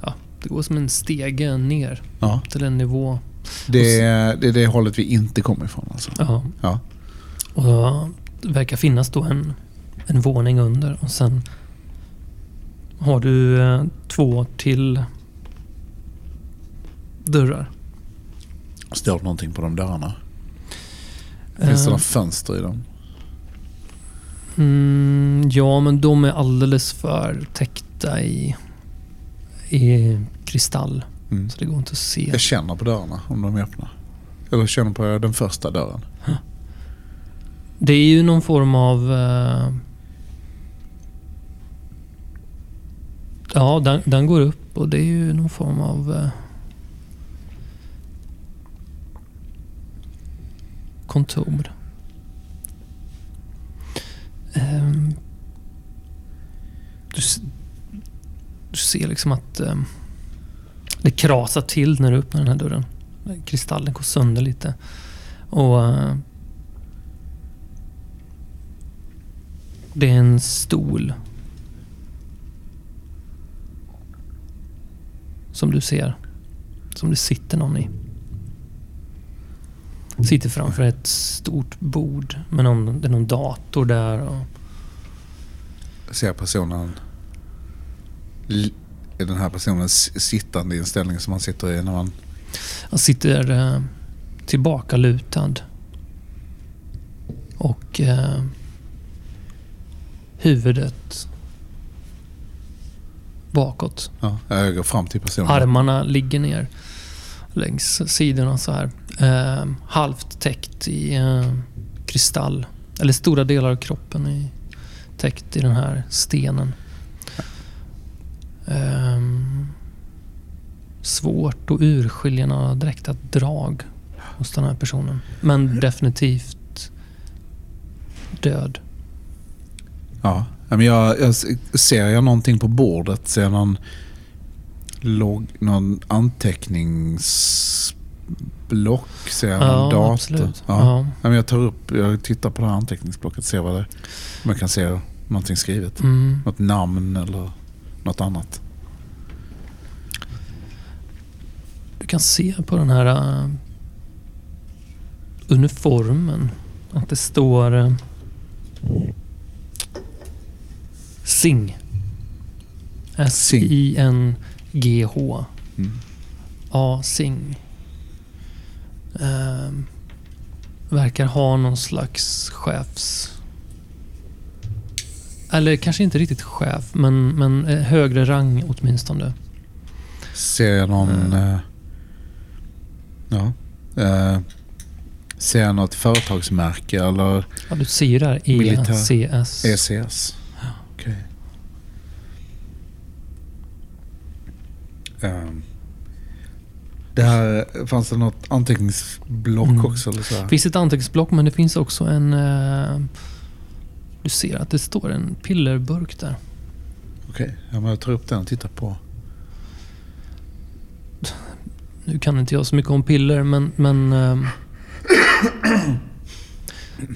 Ja, det går som en stege ner Ja, till en nivå. det, är- det det hållet vi inte kommer ifrån alltså. Ja. Ja. Och det verkar finnas då en en våning under och sen har du eh, två till dörrar. Står det någonting på de dörrarna? Finns det Eh, några fönster i dem? Mm, ja, men de är alldeles för täckta i, i kristall. Mm. Så det går inte att se. Jag känner på dörrarna om de är öppna. Eller känner på den första dörren. Det är ju någon form av... eh, ja, den, den går upp och det är ju någon form av... eh, kontor. Ehm, du, du ser liksom att ehm, det krasar till när du öppnar den här dörren. Kristallen går sönder lite. Och eh, Det är en stol. Som du ser. Som det sitter någon i. Sitter framför ett stort bord med någon, det är någon dator där. Och, Ser personen... Är den här personen sittande i en ställning som man sitter i när man... han sitter eh, tillbakalutad. Och eh, huvudet bakåt. Ja, jag går fram till personen. Armarna ligger ner längs sidorna så här. Eh, halvt täckt i eh, kristall. Eller stora delar av kroppen är täckt i den här stenen. Eh, svårt att urskilja några direkta drag hos den här personen. Men definitivt död. Ja, men jag, jag ser jag någonting på bordet? Ser jag någon, log, någon anteckningsblock? Ser jag någon dator? absolut. Ja. Ja. Ja, men jag tar upp, jag tittar på det här anteckningsblocket ser vad det om jag kan se någonting skrivet. Mm. Något namn eller något annat. Du kan se på den här uh, uniformen att det står uh, SING. S-I-N-G-H. Mm. Ja, Ehm, verkar ha någon slags chefs... Eller kanske inte riktigt chef, men, men eh, högre rang åtminstone. Ser jag någon... Mm. eh, ja. Eh, ser jag något företagsmärke eller Ja, du ser ju där. ECS. ECS? Okej. Ehm, det här, fanns det något anteckningsblock Mm. också? Eller så här? Det finns ett anteckningsblock men det finns också en... eh, du ser att det står en pillerburk där. Okej, ja, men jag tar upp den och tittar på. Nu kan inte jag så mycket om piller men... men ehm,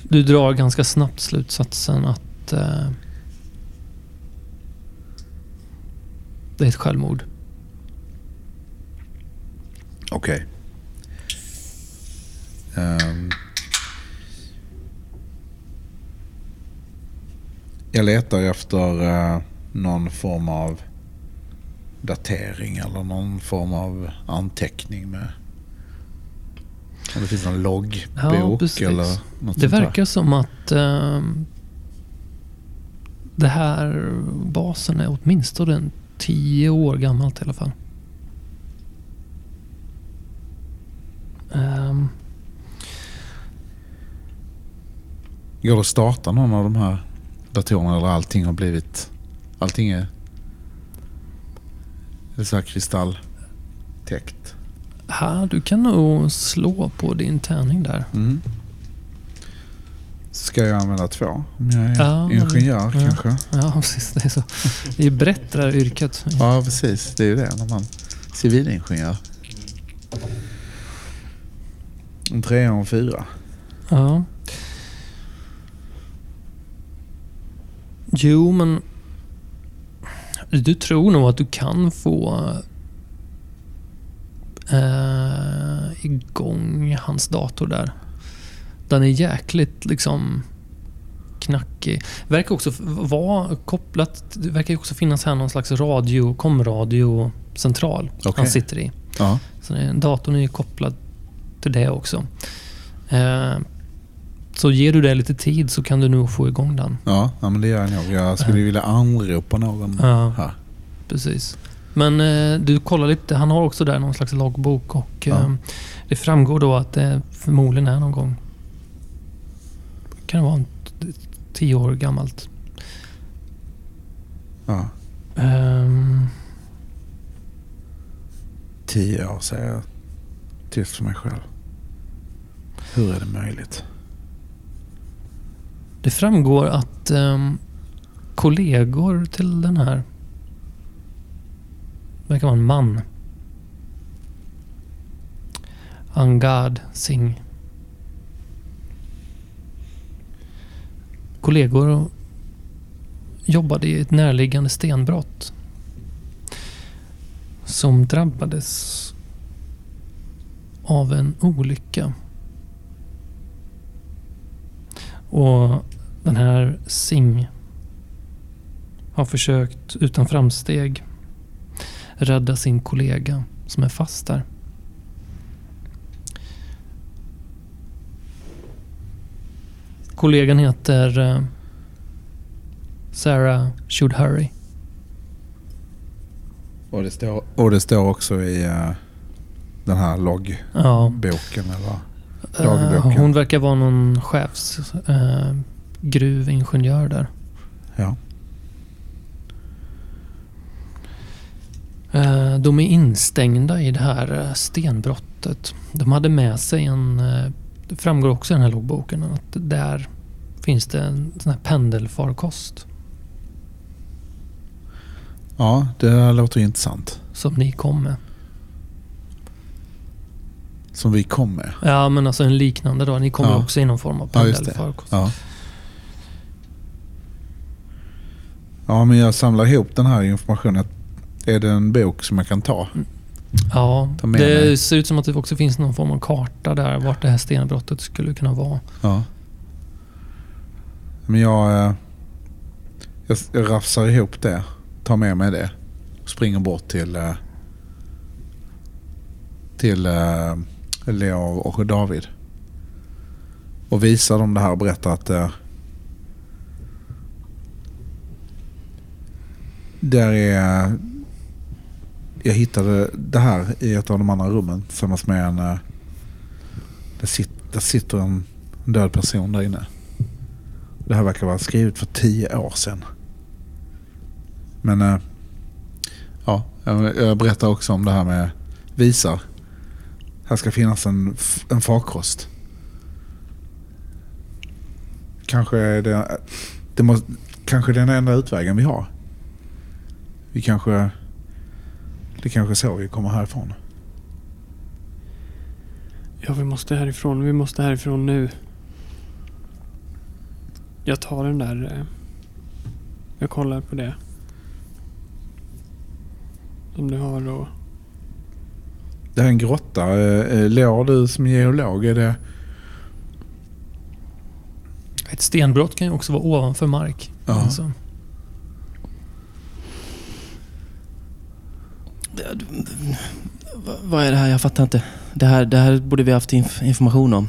du drar ganska snabbt slutsatsen att eh, det är ett självmord. Okej. Ehm. jag letar efter eh, någon form av datering eller någon form av anteckning med om det finns någon loggbok Ja, eller något Det verkar som att ehm, det här basen är åtminstone tio år gammalt i alla fall. Ehm, Går det att starta någon av de här datorerna eller allting har blivit... Allting är... Är så här kristalltäckt. här, du kan nog slå på din tärning där. Mm. Ska jag använda två? Om jag är Ja, men- ingenjör ja. kanske? Ja, precis. Det är, så. Det är brett det här yrket. Ja, precis. Det är ju det när man civilingenjör. En trea och en fyra. Ja. Jo, men du tror nog att du kan få eh, igång hans dator där. Den är jäkligt liksom knackig. Verkar också vara kopplat... Det verkar också finnas här någon slags radio, komradiocentral Okej. han sitter i. Ja. Så datorn är kopplad till det också. Eh, så ger du det lite tid så kan du nog få igång den. Ja, ja, men det gör jag nog. Jag skulle vilja anropa någon Ja. här. Precis. Men eh, du kollar lite, han har också där någon slags loggbok och Ja. eh, det framgår då att det förmodligen är någon gång, kan det vara tio år gammalt. Ja. Ehm, Tio år säger jag tyst för mig själv. Hur är det möjligt? det framgår att eh, kollegor till den här verkar vara en man. Angad Singh. Kollegor jobbade i ett närliggande stenbrott. Som drabbades av en olycka. Och den här Singh har försökt utan framsteg rädda sin kollega som är fast där. Kollegan heter eh, Sarah Should Hurry. Och det står, och det står också i eh, den här loggboken Ja, eller? Eh, Dagboken. hon verkar vara någon chefs eh, gruvingenjör där. Ja. Eh, De är instängda i det här eh, stenbrottet. De hade med sig en... eh, Det framgår också i den här loggboken att där finns det en sån här pendelfarkost Ja, det låter intressant. som ni kom med. Som vi kom med. Ja, men alltså en liknande då. Ni kommer Ja. också i någon form av Ja, just det. pendelfarkost. Ja. Ja, men jag samlar ihop den här informationen. Är det en bok som jag kan ta? Ja, Ta det mig. ser ut som att det också finns någon form av karta där vart det här stenbrottet skulle kunna vara. Ja. Men jag, eh, jag, jag rafsar ihop det. Tar med mig det. Och springer bort till eh, till Leo och David. Och visar dem det här och berättar att eh, där är jag hittade det här i ett av de andra rummen tillsammans med en eh, Där, det, sit, sitter en död person där inne. Det här verkar vara skrivet för tio år sedan. Men eh, ja, jag berättar också om det här med visar. Här ska finnas en, en farkost. Kanske är det, det måste, kanske den enda utvägen vi har. Vi kanske, det kanske är så vi kommer härifrån. Ja, vi måste härifrån. Vi måste härifrån nu. Jag tar den där. Eh, jag kollar på det. Som du har och... Det här är en grotta. Eh, eh, Leo, du som geolog, är det... Ett stenbrott kan ju också vara ovanför mark. Ja. Alltså. Va- Vad är det här? Jag fattar inte. Det här, det här borde vi haft inf- information om.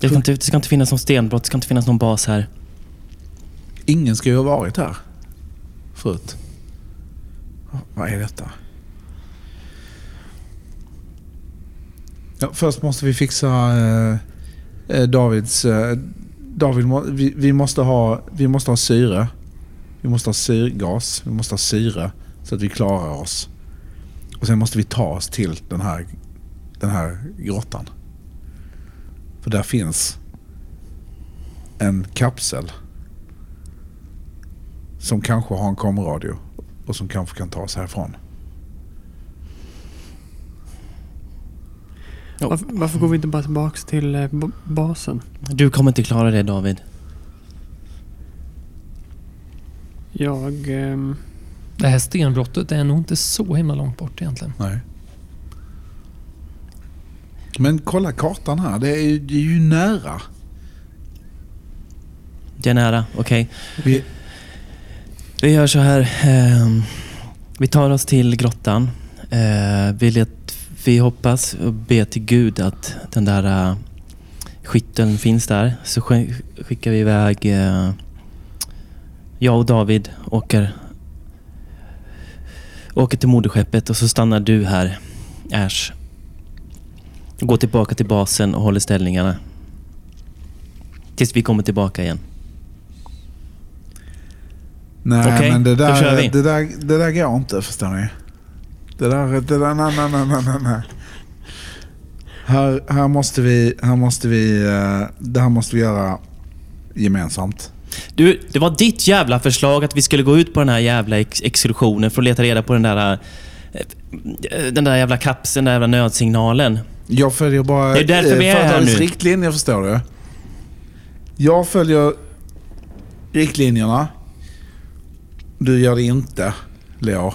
Det ska, inte, det ska inte finnas någon stenbrott, det ska inte finnas någon bas här. Ingen ska ju ha varit här förut. Vad är detta? Ja, först måste vi fixa eh, eh Davids... Eh, David, vi, vi, måste ha, vi måste ha syre. Vi måste ha syrgas. Vi måste ha syre så att vi klarar oss. Och sen måste vi ta oss till den här, den här grottan. För där finns en kapsel som kanske har en komradio och som kanske kan ta oss härifrån. Varför, varför går vi inte bara tillbaks till eh, b- basen? Du kommer inte klara det David. Jag... ehm, Det här stenbrottet är nog inte så himla långt bort egentligen. Nej. Men kolla kartan här. Det är, ju- det är ju nära. Det är nära, okej. Vi, Vi gör så här. ehm, vi tar oss till grottan. Eh, vi, let, vi hoppas och ber till Gud att den där uh, skytteln finns där. Så sk- skickar vi iväg... eh, jag och David åker, åker till moderskeppet och så stannar du här, Ash. Går tillbaka till basen och håller ställningarna. Tills vi kommer tillbaka igen. nej, Okej, men det där, det, där, det där går inte, förstår ni. Det där, det där, nej, nej, nej, nej, nej. Här, här måste vi, här måste vi, eh, det här måste vi göra gemensamt. Du, det var ditt jävla förslag att vi skulle gå ut på den här jävla ex exkursionen för att leta reda på den där... eh, Den där jävla kapseln, den där jävla nödsignalen. Jag följer bara Det är därför vi är här företagets nu. riktlinjer, förstår du. Jag följer riktlinjerna. Du gör det inte, Leo.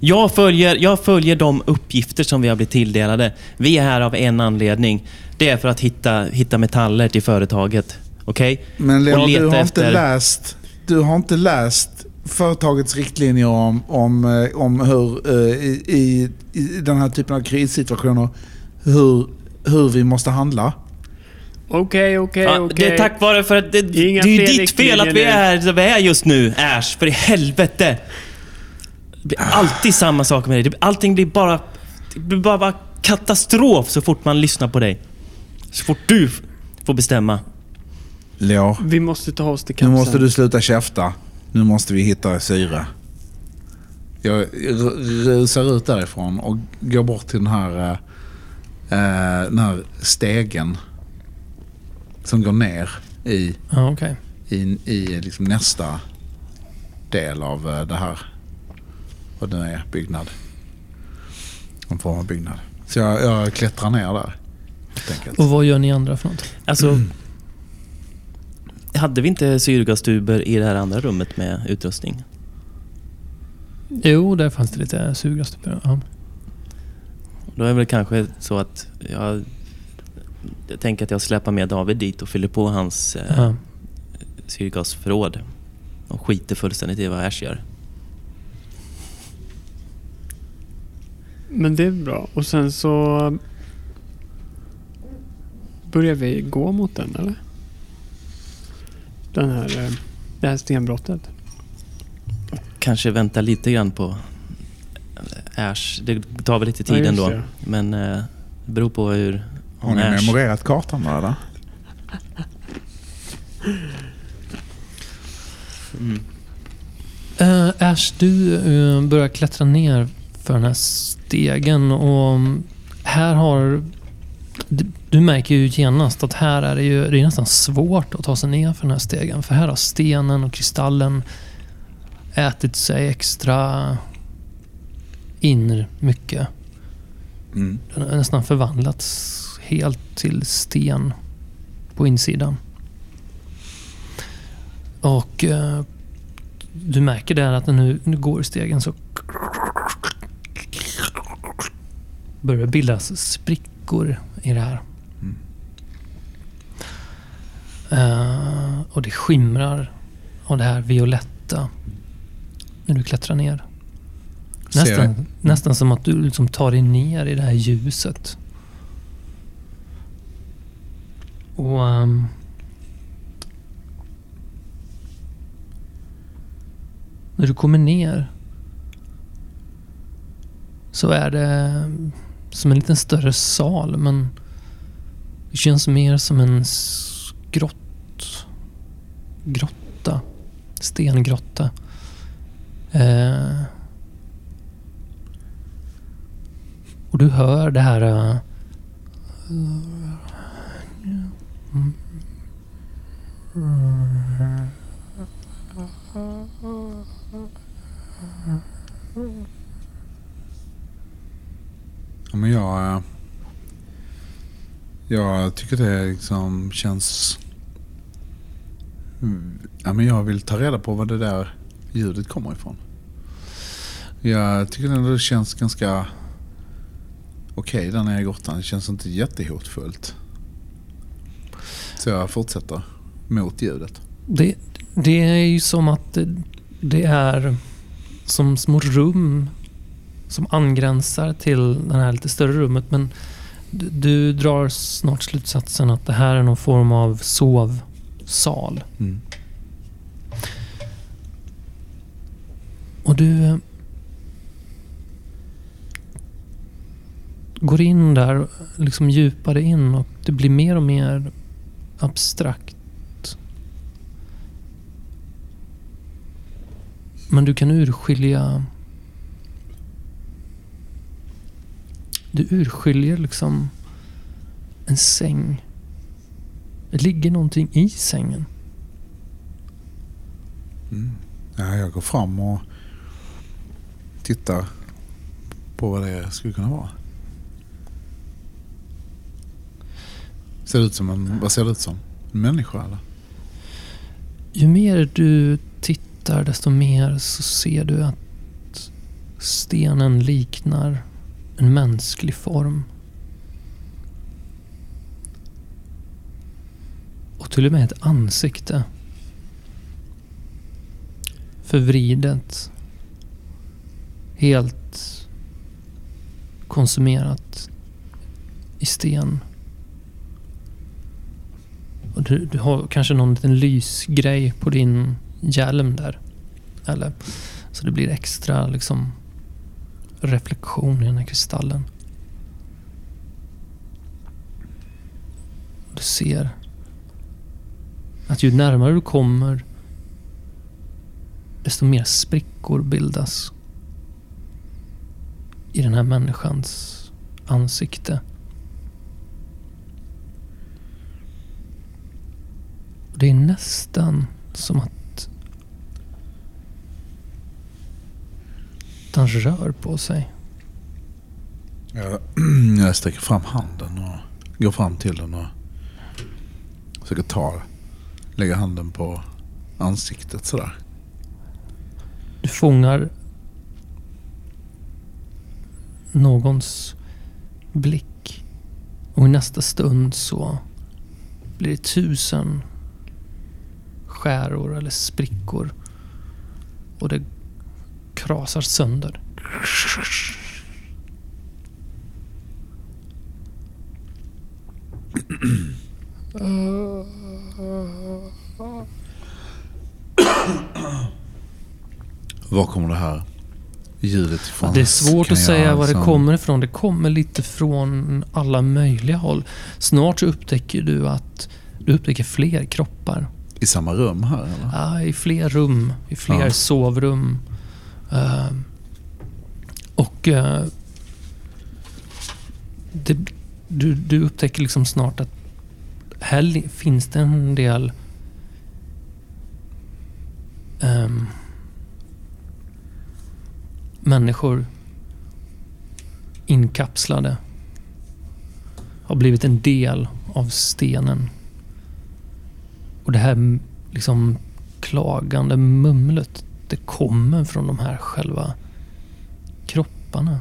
Jag följer, jag följer de uppgifter som vi har blivit tilldelade. Vi är här av en anledning. Det är för att hitta, hitta metaller till företaget. Okej? Men Leo, du har, efter- inte läst, du har inte läst företagets riktlinjer om, om, eh, om hur eh, i, i, i den här typen av krissituationer hur, hur vi måste handla. Okej, okej, okej. Det är tack vare för att det, det är ju ditt fel att vi är här där vi är just nu, Ash. För i helvete! Blir alltid samma sak med dig. Allting blir bara... Det blir bara, katastrof så fort man lyssnar på dig. Så fort du får bestämma. Leo, Vi måste ta oss till nu kapseln. måste du sluta käfta. Nu måste vi hitta syre. Jag rusar ut därifrån och går bort till den här, eh, eh, den här stegen som går ner i Ja, okej. i, i liksom nästa del av eh, det här. Vad det är, byggnad. En form av byggnad. Så jag, jag klättrar ner där. Och vad gör ni andra för något? Alltså... Hade vi inte syrgastuber i det här andra rummet med utrustning? Jo, där fanns det lite sugröster. Ja. Då är det väl kanske så att jag... Jag tänker att jag släpar med David dit och fyller på hans eh, Ja. syrgasförråd. Och skiter fullständigt i vad Ash gör. Men det är bra. Och sen så... Börjar vi gå mot den, eller? Den här... eh, Det här stenbrottet. Kanske vänta lite grann på Ash. Det tar väl lite Ja, tid just ändå. det. Men eh, det beror på hur... Har ni Ash... memorerat kartan då, eller? Mm. Uh, Ash, du eh, börjar klättra ner för den här stegen och här har... Du, du märker ju genast att här är det ju det är nästan svårt att ta sig ner för den här stegen. För här har stenen och kristallen ätit sig extra in mycket. Mm. Den har nästan förvandlats helt till sten på insidan. Och eh, du märker där att när nu, nu går stegen så börjar bildas sprickor i det här. Mm. Eh, och det skimrar av det här violetta när du klättrar ner. Nästan, jag. nästan som att du liksom tar dig ner i det här ljuset. Och... ehm, när du kommer ner så är det som en liten större sal men det känns mer som en grott, grotta. Stengrotta. Eh, och du hör det här... eh, Ja, men jag... Eh, jag tycker det liksom känns... Mm, ja, men jag vill ta reda på var det där ljudet kommer ifrån. Jag tycker ändå det känns ganska okej där nere i grottan. Det känns inte jättehotfullt. Så jag fortsätter mot ljudet. Det, det är ju som att det, det är som små rum som angränsar till det här lite större rummet. Men du, du drar snart slutsatsen att det här är någon form av sovsal. Mm. Och du eh, går in där, liksom djupare in och det blir mer och mer abstrakt. Men du kan urskilja... Du urskiljer liksom en säng. Det ligger någonting i sängen. Mm. Ja, jag går fram och tittar på vad det skulle kunna vara. Ser ut som en, vad ser det ut som? En människa eller? Ju mer du tittar desto mer så ser du att stenen liknar en mänsklig form. Och till och med ett ansikte. Förvridet. Helt konsumerat i sten. Och du, du har kanske någon liten lysgrej på din hjälm där. Eller, så det blir extra liksom reflektion i den här kristallen. Du ser att ju närmare du kommer desto mer sprickor bildas i den här människans ansikte. Det är nästan som att den rör på sig. Jag, jag sträcker fram handen och går fram till den och försöker ta Lägga handen på ansiktet sådär. Du fångar någons blick och i nästa stund så blir det tusen skäror eller sprickor och det krasar sönder. Var kommer det här ljudet ifrån? Det är svårt Kan att säga var det kommer ifrån. Det kommer lite från alla möjliga håll. Snart så upptäcker du att du upptäcker fler kroppar. I samma rum här eller? Ja, I fler rum, i fler Ja. sovrum. Ehm, och eh, det, du, du upptäcker liksom snart att här finns det en del um, människor inkapslade. Har blivit en del av stenen. Och det här liksom klagande mumlet, det kommer från de här själva kropparna.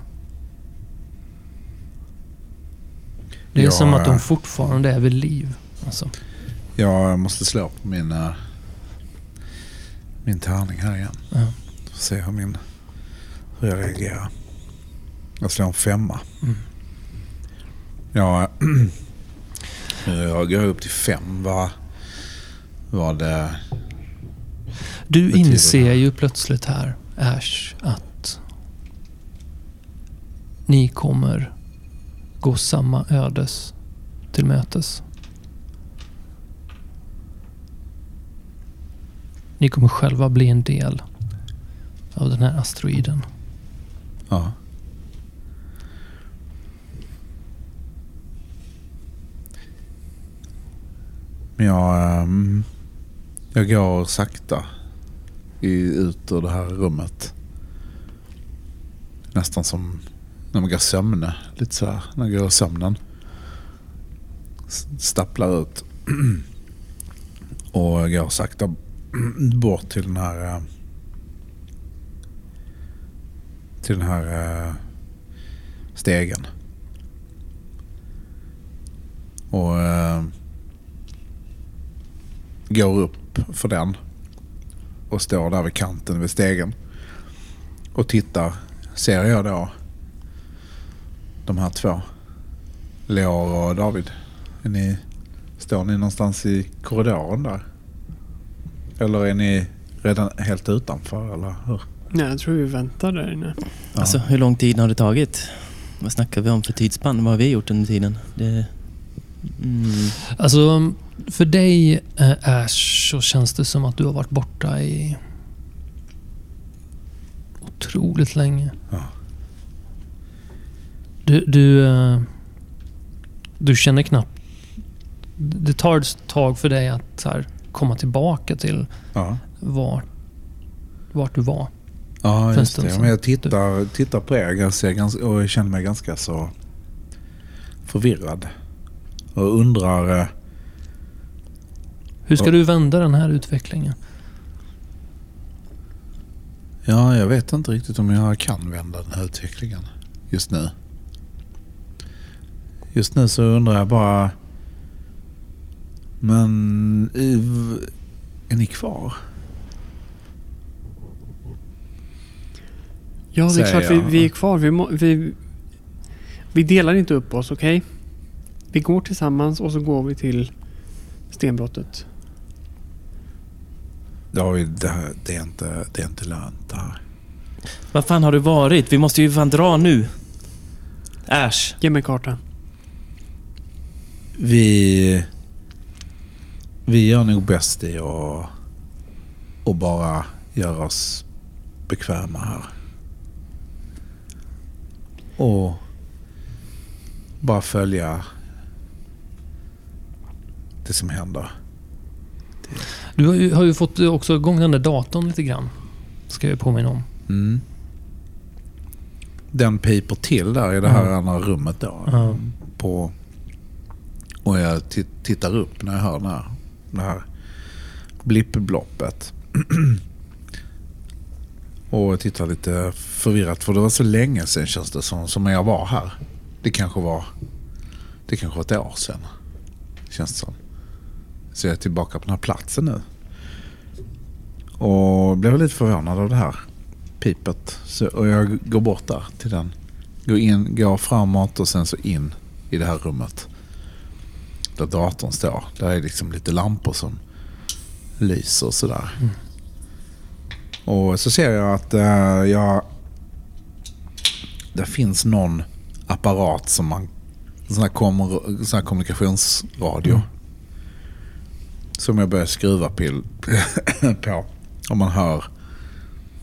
Det är Ja, som att de fortfarande är vid liv. Alltså. Jag måste slå på min, eh, min tärning här igen. Ja. Se hur, min, hur jag reagerar. Jag slår en femma. Mm. Ja, jag går upp till fem. Vad, vad det... Du inser ju plötsligt här, Ash, att ni kommer gå samma ödes till mötes. Ni kommer själva bli en del av den här asteroiden. Ja. Men jag, ehm, jag går sakta i, ut ur det här rummet. Nästan som när man går sömne. Lite så här, när man går i sömnen. Stapplar ut. Och går sakta bort till den här eh, till den här eh, stegen. Och eh, går upp för den och står där vid kanten vid stegen och tittar ser jag då de här två. Leor och David. Är ni, står ni någonstans i korridoren där? Eller är ni redan helt utanför eller hur? Nej, jag tror vi väntar där inne. Ja. Alltså, hur lång tid har det tagit? Vad snackar vi om för tidsspann? Vad har vi gjort under tiden? Det... Mm. Alltså, för dig eh, Ash så känns det som att du har varit borta i otroligt länge. Ja. Du, du, eh, du känner knappt... Det tar ett tag för dig att här, komma tillbaka till Ja, vart, vart du var. ja just det. Men jag tittar, tittar på er ganska, ganska, och jag känner mig ganska så förvirrad. Och undrar... Hur ska Ja. du vända den här utvecklingen? Ja, jag vet inte riktigt om jag kan vända den här utvecklingen just nu. Just nu så undrar jag bara... Men... Är ni kvar? Ja, det är klart vi, vi är kvar. Vi, må, vi, vi delar inte upp oss, okej? Vi går tillsammans och så går vi till stenbrottet. David, det, det, är inte, det är inte lönt det här. Vad fan har du varit? Vi måste ju fan dra nu. Äsch. Ge mig kartan. Vi... Vi gör nog bäst i att... Och bara göra oss bekväma här. Och bara följa det som händer. Du har ju, har ju fått också igång den där datorn lite grann. Ska jag påminna om. Mm. Den piper till där i det här Mm. andra rummet då. Ja. På, och jag ti- tittar upp när jag hör den här, det här blippbloppet. och jag tittar lite förvirrat för det var så länge sedan känns det som, som jag var här. Det kanske var det kanske var ett år sedan. Känns det som. Så jag är tillbaka på den här platsen nu. Och blev lite förvånad av det här pipet. Så, och jag går bort där till den. Går, in, går framåt och sen så in i det här rummet. Där datorn står. Där är liksom lite lampor som lyser och sådär. Mm. Och så ser jag att eh, jag... Det finns någon apparat som man... Sån här, kommer, sån här kommunikationsradio. Mm. Som jag börjar skruva pil, på. Och man hör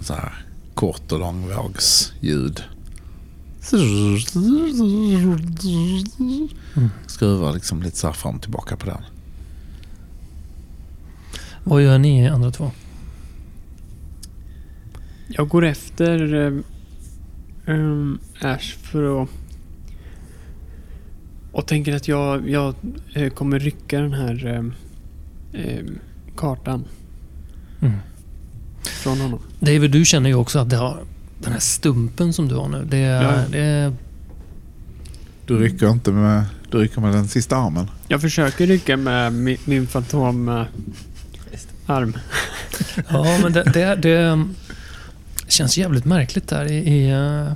så här kort och långvågsljud. Skruvar liksom lite så här fram och tillbaka på den. Vad gör ni andra två? Jag går efter um, um, Ash för att... Och tänker att jag, jag eh, kommer rycka den här um, um, kartan Mm. från honom. David, du känner ju också att det har, den här stumpen som du har nu. Det, Ja. det Du rycker inte med, du rycker med den sista armen. Jag försöker rycka med min, min fantomarm. Ja, men det, det, det känns jävligt märkligt där i... i eh,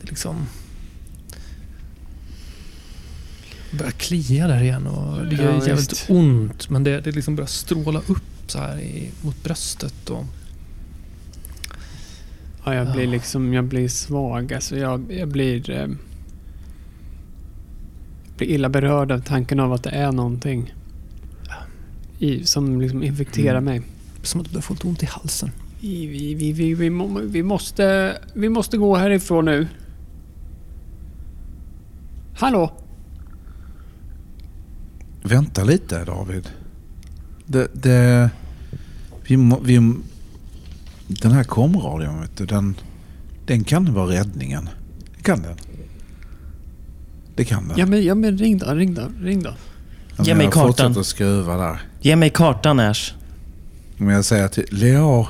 det liksom... Det börjar klia där igen och det gör Ja, jävligt visst. ont. Men det, det liksom börjar stråla upp så här i, mot bröstet. Och, Ja, jag blir Ja. liksom, jag blir svag. Alltså jag, jag blir... Eh, blir illa berörd av tanken av att det är någonting. I, som liksom infekterar Mm. mig. som att du börjar få lite ont i halsen. Vi, vi, vi, vi, vi, måste, vi måste gå härifrån nu. Hallå? Vänta lite David. Det, det, vi, må- vi, den här komradion, vet du, den, den kan vara räddningen. Det kan den. Det kan den. Ja men, ja, men ring då, ring då, ring då. Ge mig jag kartan. att skruva där. Ge mig kartan Äsch. Men jag säger till Leo,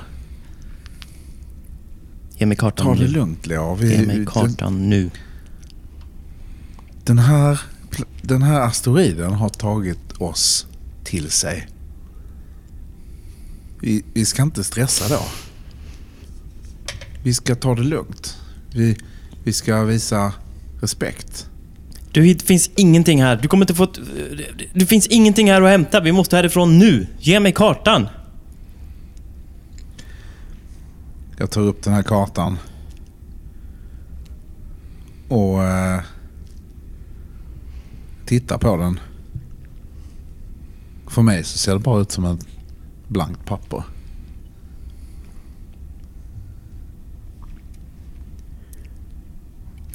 Ge mig kartan ta det nu. lugnt Leo. Vi, Ge mig den, kartan nu. den, här, den här asteroiden har tagit oss till sig. Vi, vi ska inte stressa då. Vi ska ta det lugnt. Vi, vi ska visa respekt. Du, det finns ingenting här. Du kommer inte få... Det finns ingenting här att hämta. Vi måste härifrån nu. Ge mig kartan. Jag tar upp den här kartan. Och eh, tittar på den. För mig så ser det bara ut som ett blankt papper.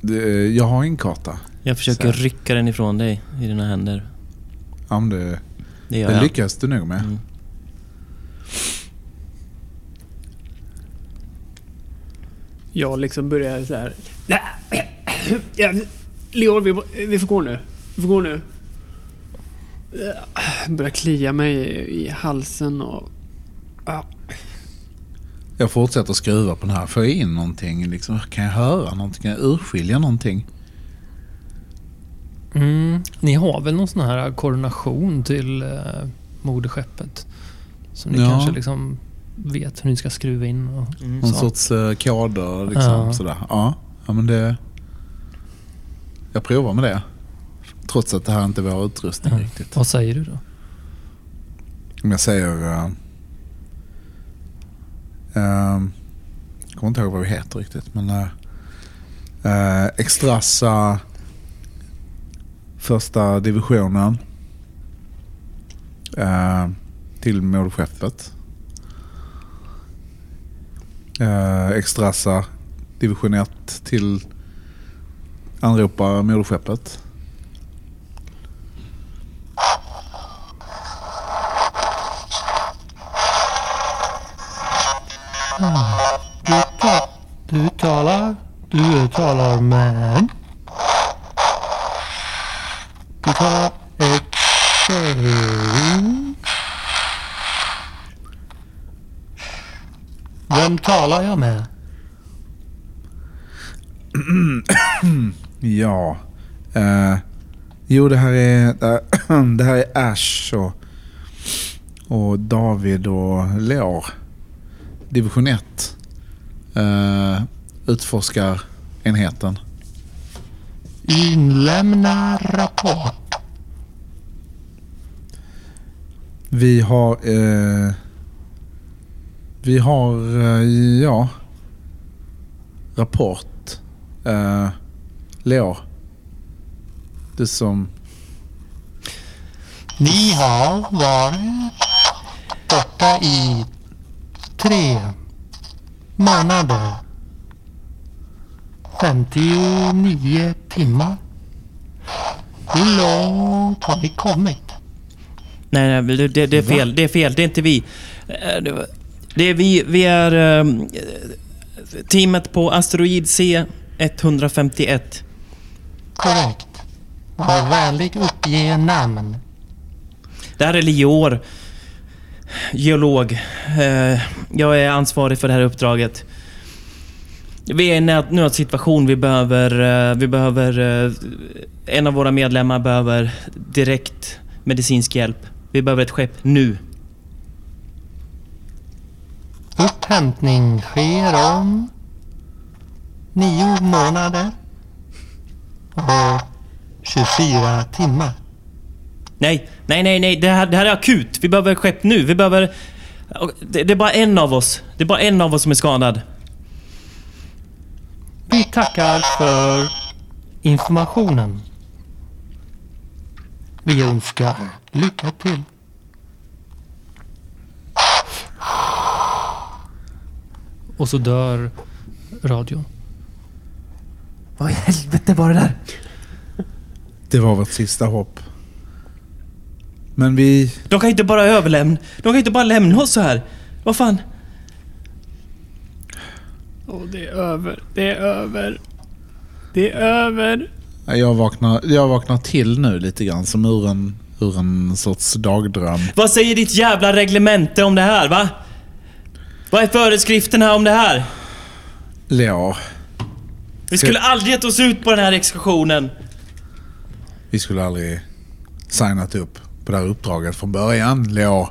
Det, jag har en karta. Jag försöker Så. rycka den ifrån dig i dina händer. Ja, men det, Det det lyckas du nog med. Mm. Jag liksom börjar så här. Ja, Leon, vi, vi får gå nu. Vi får gå nu. Jag börjar klia mig i halsen och... Ja. Jag fortsätter skruva på den här. Får jag in någonting? Liksom, kan jag höra någonting? Kan jag urskilja någonting? Mm, ni har väl någon sån här koordination till eh, moderskeppet? Så ni Ja. kanske liksom vet hur ni ska skruva in och Mm. Någon sorts uh, koder liksom. Ja. Sådär. Ja. ja, men det... Jag provar med det. Trots att det här inte är vår utrustning Ja. riktigt. Vad säger du då? Om jag säger... Uh, uh, jag kommer inte ihåg vad vi heter riktigt. Men... Uh, uh, Extrassa första divisionen. Uh, till moderskeppet. Uh, Extrassa division 1 till anropa moderskeppet. Du, ta, du talar... Du talar med... Du talar... Vem talar jag med? Ja. Eh, jo, det här är det här är Ash och, och David och Leor. Division 1. Uh, utforskar enheten. Inlämna rapport. Vi har... eh, vi har, eh, ja... Rapport. Uh, Leor. Det som... Ni har varit borta i tre månader. 59 timmar. Hur långt har ni kommit? Nej, nej, det, det, är fel. Det är fel. Det är inte vi. Eh, Det är vi. Vi är ehm, teamet på asteroid C151. Korrekt. Var vänlig uppge namn. Det här är Lior. Geolog. Eh, Jag är ansvarig för det här uppdraget. Vi är i en nöd- nödsituation. Vi behöver... eh, Vi behöver... eh, En av våra medlemmar behöver direkt medicinsk hjälp. Vi behöver ett skepp nu. Upphämtning sker om nio månader och 24 timmar. Nej, nej, nej, nej. Det här, det här är akut. Vi behöver skepp nu. Vi behöver... Det, det är bara en av oss. Det är bara en av oss som är skadad. Vi tackar för informationen. Vi önskar lycka till. Och så dör radion. Vad i helvete var det där? Det var vårt sista hopp. Men vi... De kan inte bara överlämna... De kan inte bara lämna oss så här. Vad fan? Åh, det är över. Det är över. Det är över. Jag vaknar, jag vaknar till nu lite grann som ur en, ur en sorts dagdröm. Vad säger ditt jävla reglemente om det här, va? Vad är föreskrifterna om det här? Leor. Vi skulle aldrig gett oss ut på den här exkursionen. Vi skulle aldrig signat upp på det här uppdraget från början, låg...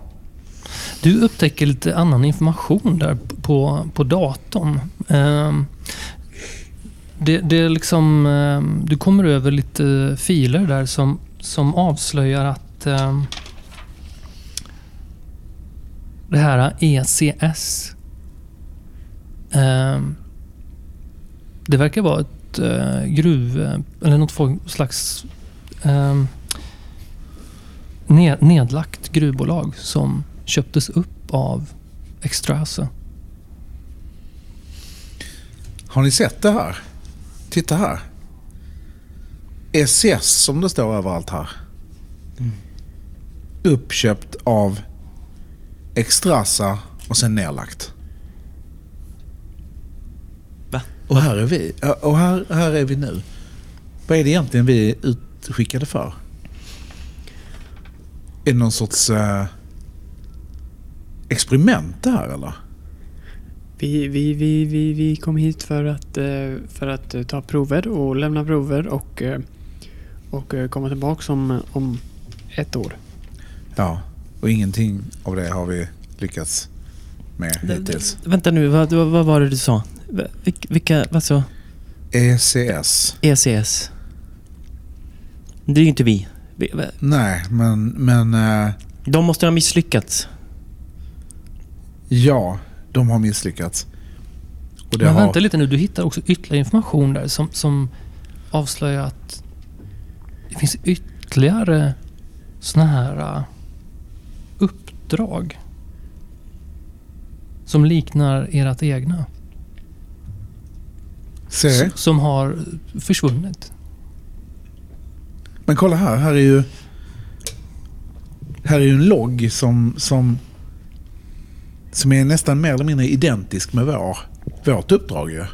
Du upptäcker lite annan information där på, på datorn. Ehm, det, det är liksom, ehm, du kommer över lite filer där som, som avslöjar att ehm, det här ECS det verkar vara ett eh, gruv... Eller något slags nedlagt gruvbolag som köptes upp av Extrasa. Har ni sett det här? Titta här. SS som det står överallt här. Uppköpt av Extrasa och sen nedlagt. Va? Och här är vi. Och här, här är vi nu. Vad är det egentligen vi är utskickade för? Är det någon sorts eh, experiment det här eller? Vi, vi, vi, vi, vi kom hit för att, eh, för att eh, ta prover och lämna prover och, eh, och komma tillbaka om, om ett år. Ja, och ingenting av det har vi lyckats med hittills. Vänta nu, vad, vad, var det du sa? Vil, vilka, vad sa ECS. ECS? Det är ju inte vi. Nej, men, men eh, De måste ha misslyckats. ja, de har misslyckats. Och det Men har, vänta lite nu, du hittar också ytterligare information där som, som avslöjar att det finns ytterligare såna här uh, uppdrag som liknar ert egna. Se, Som har försvunnit. Men kolla här. Här är ju... Här är ju en logg som, som, som är nästan mer eller mindre identisk med vår, vårt uppdrag ju.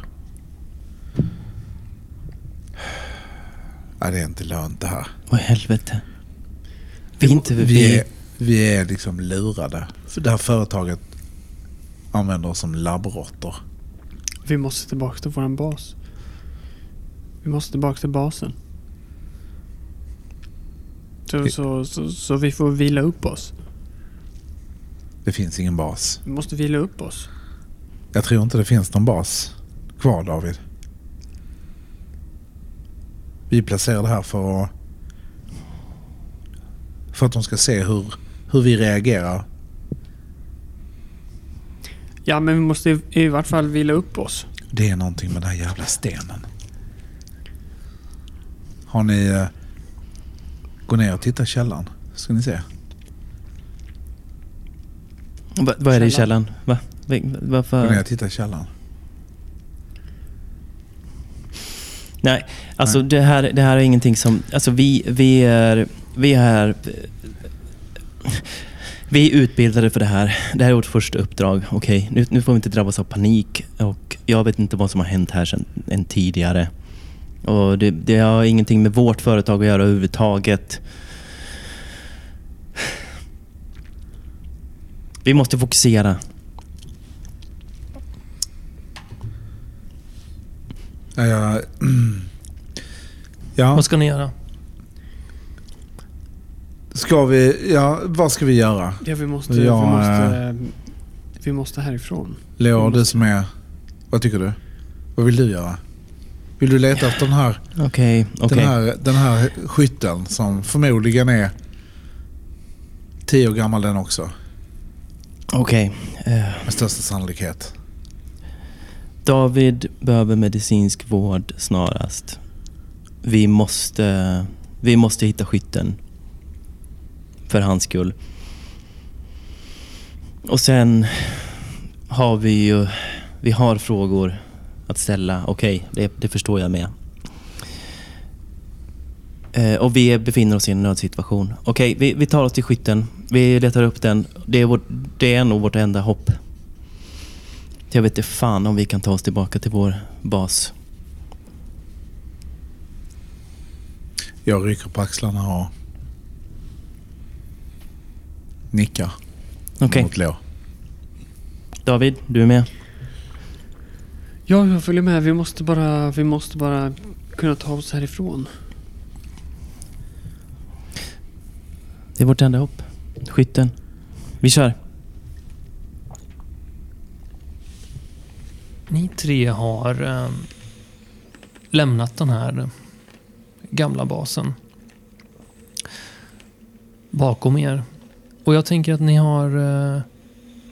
Ja, det är inte lönt det här. Vad i helvete? Vi är inte... Vi, Vi är, vi är liksom lurade. För det här företaget använder oss som labbråttor. Vi måste tillbaka till våran bas. Vi måste tillbaka till basen. Så, så, så, så vi får vila upp oss. Det finns ingen bas. Vi måste vila upp oss. Jag tror inte det finns någon bas kvar David. Vi placerar det här för att, för att de ska se hur, hur vi reagerar. Ja, men vi måste i, i vart fall vila upp oss. Det är någonting med den här jävla stenen. Har ni... Gå ner och titta i källaren. Ska ni se. Va, vad är det i källaren? Va? Va- Gå ner Varför? och titta i källaren. Nej, alltså det här, det här är ingenting som... Alltså vi, vi är... Vi är... Vi är utbildade för det här. Det här är vårt första uppdrag. Okej, nu, nu får vi inte drabbas av panik. Och jag vet inte vad som har hänt här sedan än tidigare. Och det, det har ingenting med vårt företag att göra överhuvudtaget. Vi måste fokusera. Ja, ja, Vad ska ni göra? ska vi... Ja, vad ska vi göra? Ja, vi måste, Ja, vi måste, vi måste härifrån. Leo, du som är... Vad tycker du? Vad vill du göra? Vill du leta efter den här, Okej, okej. den här, den här skytten som förmodligen är tio år gammal den också? Okej. eh, Med största sannolikhet. David behöver medicinsk vård snarast. Vi måste, vi måste hitta skytten. För hans skull. Och sen har vi ju... Vi har frågor att ställa. Okej, det, det förstår jag med. Eh, och vi befinner oss i en nödsituation. Okej, vi, vi tar oss till skytten. Vi letar upp den. Det är, vårt, det är nog vårt enda hopp. Jag vet inte fan om vi kan ta oss tillbaka till vår bas. Jag rycker på axlarna och nickar Okej, Leo. David, du är med? Ja, jag följer med. Vi måste bara, vi måste bara kunna ta oss härifrån. Det är vårt enda hopp. Skytten. Vi kör. Ni tre har eh, lämnat den här gamla basen bakom er. Och jag tänker att ni har eh,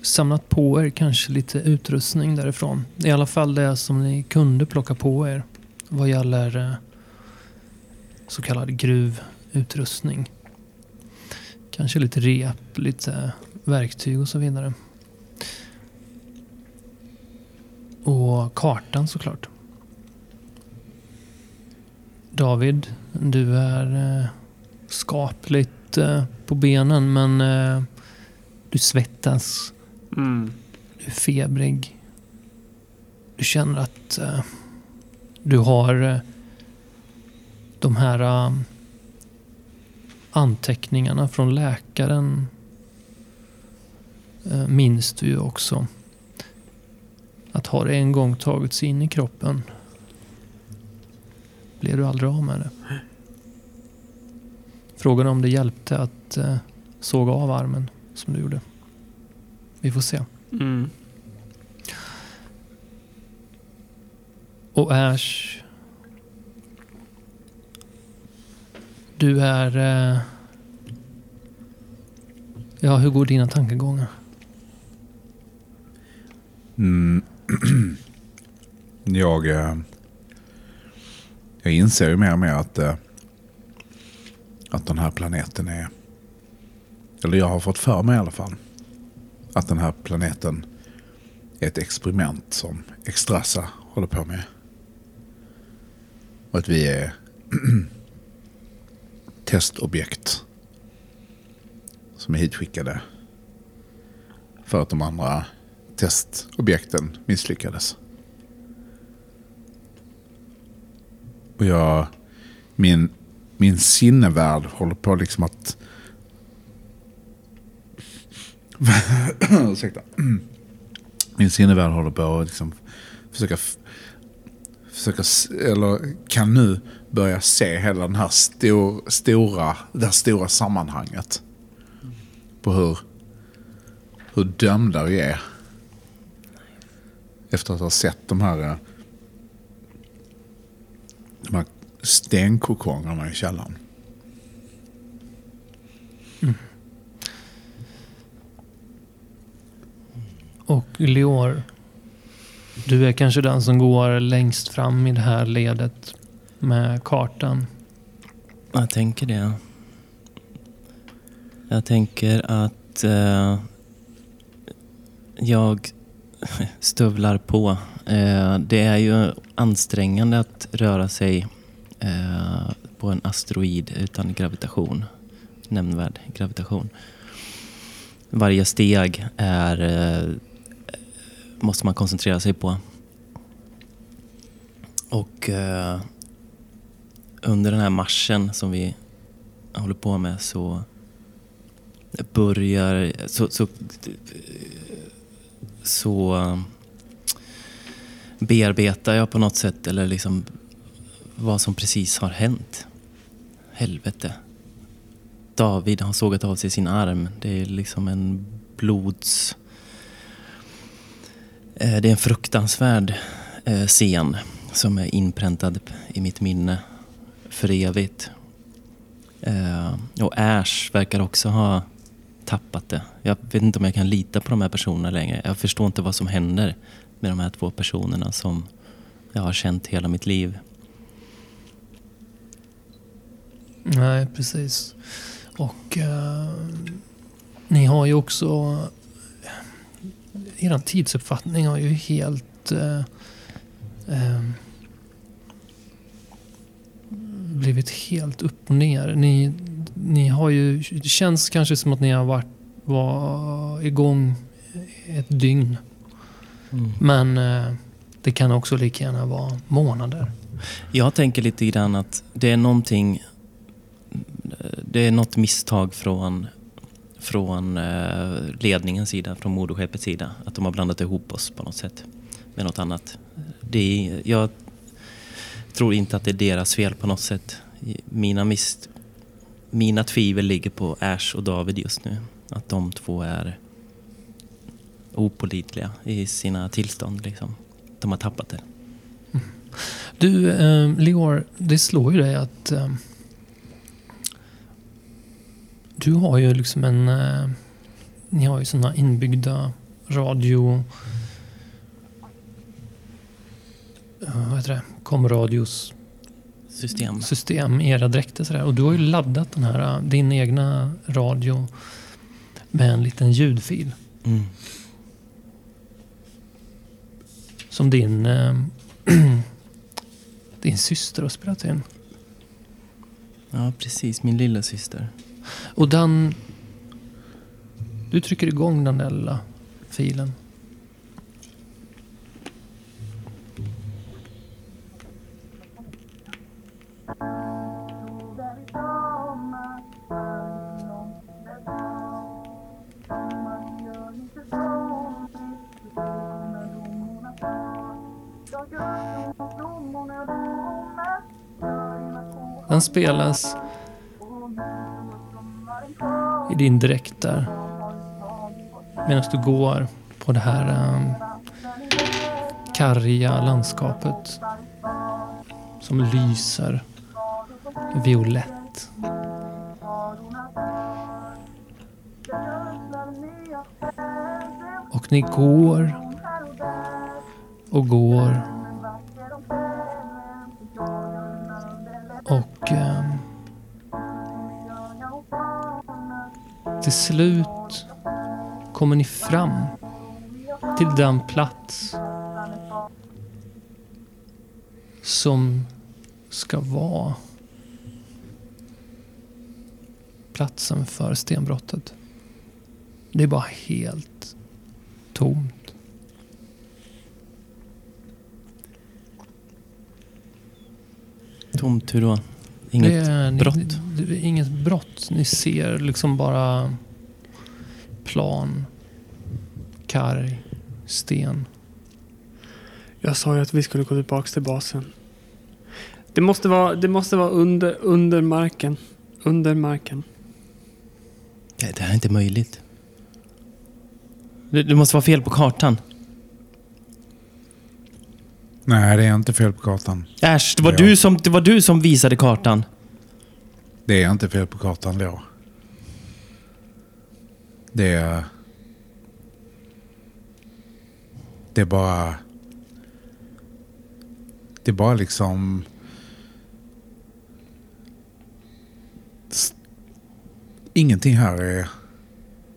samlat på er kanske lite utrustning därifrån. I alla fall det som ni kunde plocka på er vad gäller eh, så kallad gruvutrustning. Kanske lite rep, lite verktyg och så vidare. Och kartan såklart. David, du är eh, skapligt eh, på benen men du svettas. Mm. Du är febrig. Du känner att uh, du har uh, de här uh, anteckningarna från läkaren minns du ju också. Att har det en gång tagit sig in i kroppen blir du aldrig av med det. Frågan är om det hjälpte att såga av armen som du gjorde. Vi får se. Mm. Och Ash. Du är... Eh, ja, hur går dina tankegångar? Mm. jag, eh, jag inser ju mer och mer att, eh, att den här planeten är... Eller jag har fått för mig i alla fall. Att den här planeten är ett experiment som Extrassa håller på med. Och att vi är testobjekt som är hitskickade för att de andra testobjekten misslyckades. Och jag, min, min sinnevärld håller på liksom att... Ursäkta. Min sinnevärld håller på att liksom försöka, försöka, eller kan nu börja se hela den här stor, stora, det här stora sammanhanget. På hur, hur dömda vi är. Efter att ha sett de här, eh, de här stenkokongerna i källaren. Mm. Och Leor, du är kanske den som går längst fram i det här ledet med kartan. Jag tänker det. Jag tänker att eh, jag stövlar på. Eh, det är ju ansträngande att röra sig eh, på en asteroid utan gravitation. Nämnvärd gravitation. Varje steg är, eh, måste man koncentrera sig på. Och eh, under den här marschen som vi håller på med så börjar så, så, så eh, bearbetar jag på något sätt eller liksom vad som precis har hänt. Helvete. David har sågat av sig sin arm. Det är liksom en blods... Eh, det är en fruktansvärd eh, scen som är inpräntad i mitt minne för evigt. Eh, och Ash verkar också ha tappat det. Jag vet inte om jag kan lita på de här personerna längre. Jag förstår inte vad som händer med de här två personerna som jag har känt hela mitt liv. Nej, precis. Och eh, ni har ju också... Er tidsuppfattning har ju helt... Eh, eh, blivit helt upp och ner. Ni, ni har ju... Det känns kanske som att ni har varit var igång ett dygn. Men eh, det kan också lika gärna vara månader. Jag tänker lite grann att det är någonting... Det är något misstag från, från eh, ledningens sida, från moderskeppets sida. Att de har blandat ihop oss på något sätt med något annat. Det är, jag tror inte att det är deras fel på något sätt. Mina, mis, mina tvivel ligger på Ash och David just nu. Att de två är opålitliga i sina tillstånd. Liksom. de har tappat det. Mm. Du, eh, Leor, det slår ju dig att eh, du har ju liksom en... Eh, ni har ju sådana inbyggda radio... Uh, vad heter det? Komradios System. system i era dräkter. Sådär. Och du har ju laddat den här, eh, din egna radio med en liten ljudfil. Mm. Som din, eh, din syster har spelat in. Ja, precis. Min lilla syster. Och den... Du trycker igång den där lilla filen. Den spelas i din dräkt där. Medan du går på det här um, karga landskapet. Som lyser violett. Och ni går och går. Och um, till slut kommer ni fram till den plats som ska vara platsen för stenbrottet. Det är bara helt tomt. Tomt hur då? Inget det är, brott? Det, det är inget brott. Ni ser liksom bara plan, karg, sten. Jag sa ju att vi skulle gå tillbaka till basen. Det måste vara, det måste vara under, under marken. Under marken. Ja, Det här är inte möjligt. Det, det måste vara fel på kartan. Nej, det är inte fel på kartan. Äsch, det var, Ja. du som, det var du som visade kartan. Det är inte fel på kartan, Leo. Det är... Det är bara... Det är bara liksom... Ingenting här är,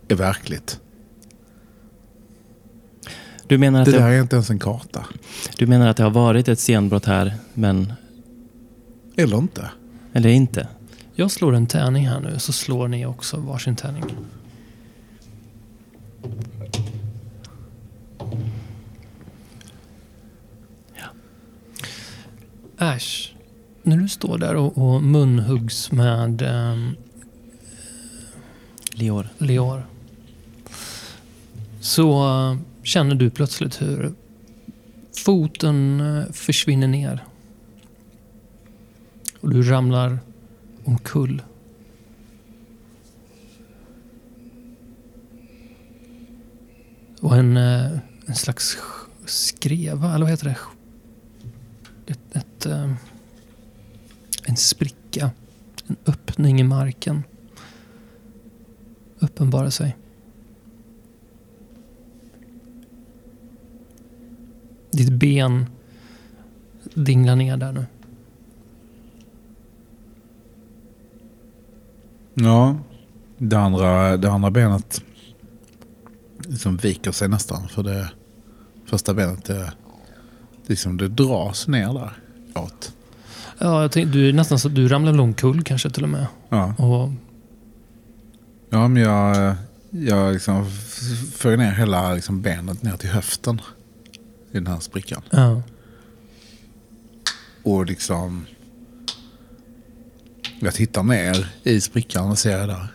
är verkligt. Du menar, att Det det, där är inte ens en karta. du menar att det har varit ett stenbrott här, men... Eller inte. Eller inte? Jag slår en tärning här nu så slår ni också varsin tärning. Äsch, när du står där och, och munhuggs med ehm, Leor. Leor. Så eh, känner du plötsligt hur foten eh, försvinner ner. Och du ramlar omkull. Och en, eh, en slags skreva, eller vad heter det? Ett, ett, eh, en spricka. En öppning i marken uppenbara sig. Ditt ben dinglar ner där nu. Ja, det andra, det andra benet liksom viker sig nästan. För det första benet det, liksom det dras ner där åt. Ja, jag tänkte, du är nästan så du ramlar omkull kanske till och med. Ja, Och, ja men jag, jag liksom för ner hela liksom benet ner till höften i den här sprickan. ja. Och liksom jag tittar ner i sprickan och ser där.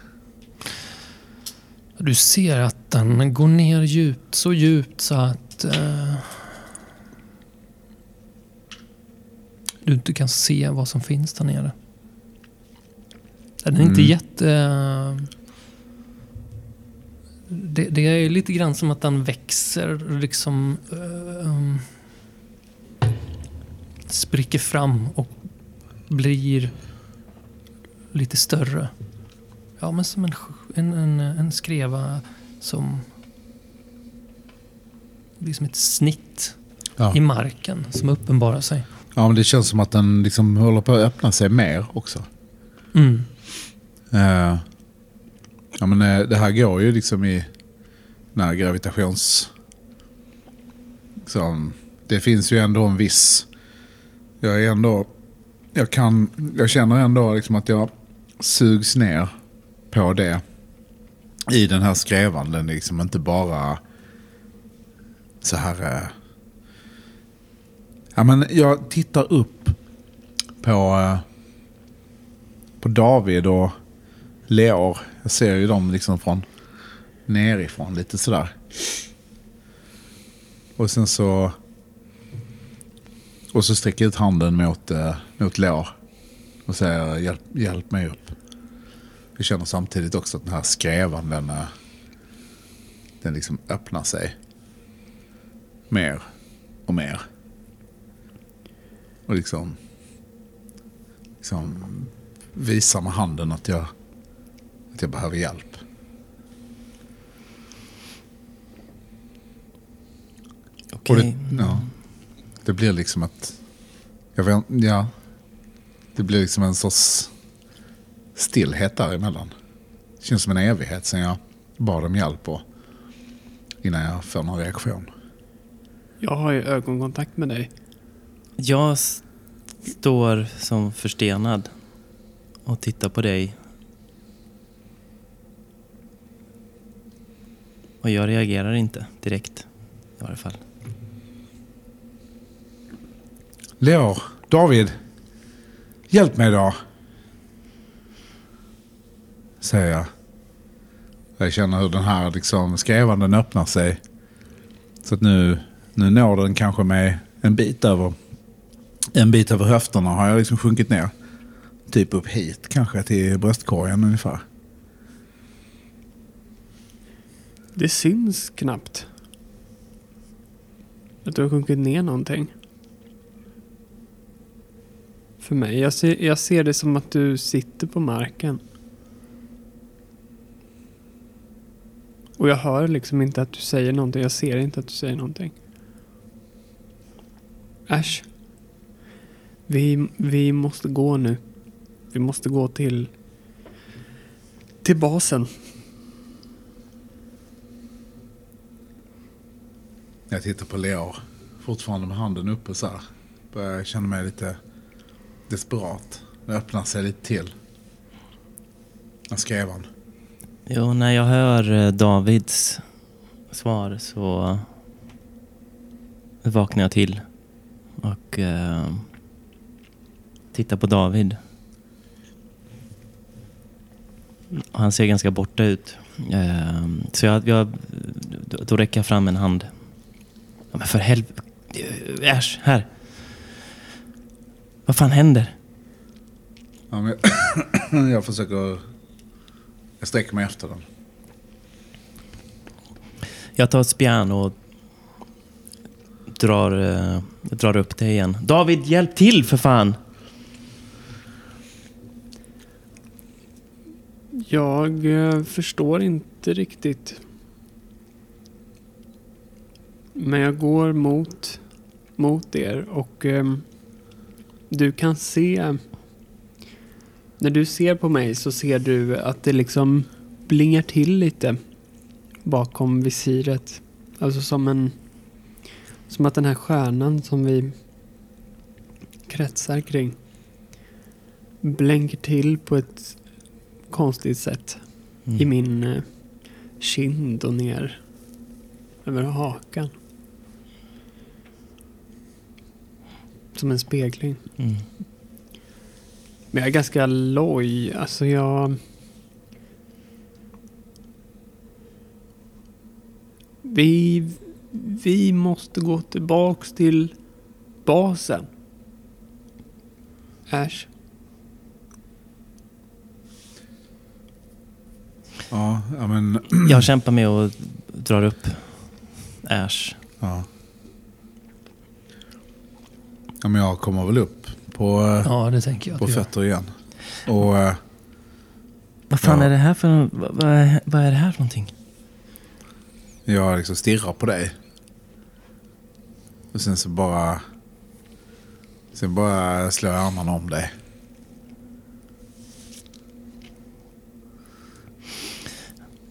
Du ser att den går ner djupt, så djupt så att eh, du inte kan se vad som finns där nere. Den är inte Mm. jätte... eh, Det, det är lite grann som att den växer liksom... eh, um, spricker fram och blir lite större. Ja, men som en, en, en, en skreva som blir som ett snitt Ja. i marken som uppenbarar sig. ja, men det känns som att den liksom håller på att öppna sig mer också. Mm. Eh, ja, men eh, det här går ju liksom i den här gravitations... Liksom, det finns ju ändå en viss... Jag är ändå... Jag, kan, jag känner ändå liksom att jag sugs ner på det. I den här skrävan. Den är liksom inte bara så här... Eh, ja, men jag tittar upp på, eh, på David och Leor. Jag ser ju dem liksom från nerifrån lite sådär. Och sen så... Och så sträcker jag ut handen mot, eh, mot Leor. Och säger hjälp, hjälp mig upp. Jag känner samtidigt också att den här skrävan den, eh, den liksom öppnar sig. Mer och mer. Och liksom, liksom visar med handen att jag, att jag behöver hjälp. Okej. Och det, ja, det blir liksom ett... Jag ja, det blir liksom en sorts stillhet däremellan. Det känns som en evighet sen jag bad om hjälp och innan jag får någon reaktion. Jag har ju ögonkontakt med dig. Jag står som förstenad och tittar på dig. Och jag reagerar inte direkt i varje fall. Leor, David, hjälp mig då. Säger jag. Jag känner hur den här liksom skrävanden öppnar sig. Så att nu, nu når den kanske mig en bit över en bit över höfterna har jag liksom sjunkit ner. Typ upp hit kanske till bröstkorgen ungefär. Det syns knappt. Att du har sjunkit ner någonting. För mig. Jag ser, jag ser det som att du sitter på marken. Och jag hör liksom inte att du säger någonting. Jag ser inte att du säger någonting. Äsch. Vi, vi måste gå nu. Vi måste gå till... Till basen. Jag tittar på Leo. Fortfarande med handen uppe så här. Börjar känna mig lite desperat. Det öppnar sig lite till. Jag skrev han. Jo, när jag hör eh, Davids svar så vaknar jag till och eh, tittar på David. Han ser ganska borta ut. Eh, så jag, jag, då, då räcker jag fram en hand. Ja, men för helvete. Äsch, här. Vad fan händer? Ja, men jag försöker... Jag sträcker mig efter den. Jag tar ett spjärn och drar, eh, drar upp det igen. David, hjälp till för fan! Jag eh, förstår inte riktigt. Men jag går mot, mot er och ehm, du kan se... När du ser på mig så ser du att det liksom blingar till lite bakom visiret. Alltså som en... Som att den här stjärnan som vi kretsar kring blänker till på ett konstigt sätt i min eh, kind och ner över hakan. Som en spegling. Mm. Men jag är ganska loj. Alltså jag... Vi, vi måste gå tillbaks till basen. Äsch. Ja, men... Jag kämpar med och drar upp Ash. Ja. Ja, men jag kommer väl upp på, eh, Ja, det tänker jag. på fötter igen. Och eh, Vad fan Ja. är det här för... Vad, vad, är, vad är det här för någonting? jag liksom stirrar på dig. Och sen så bara... Sen bara slår jag armarna om dig.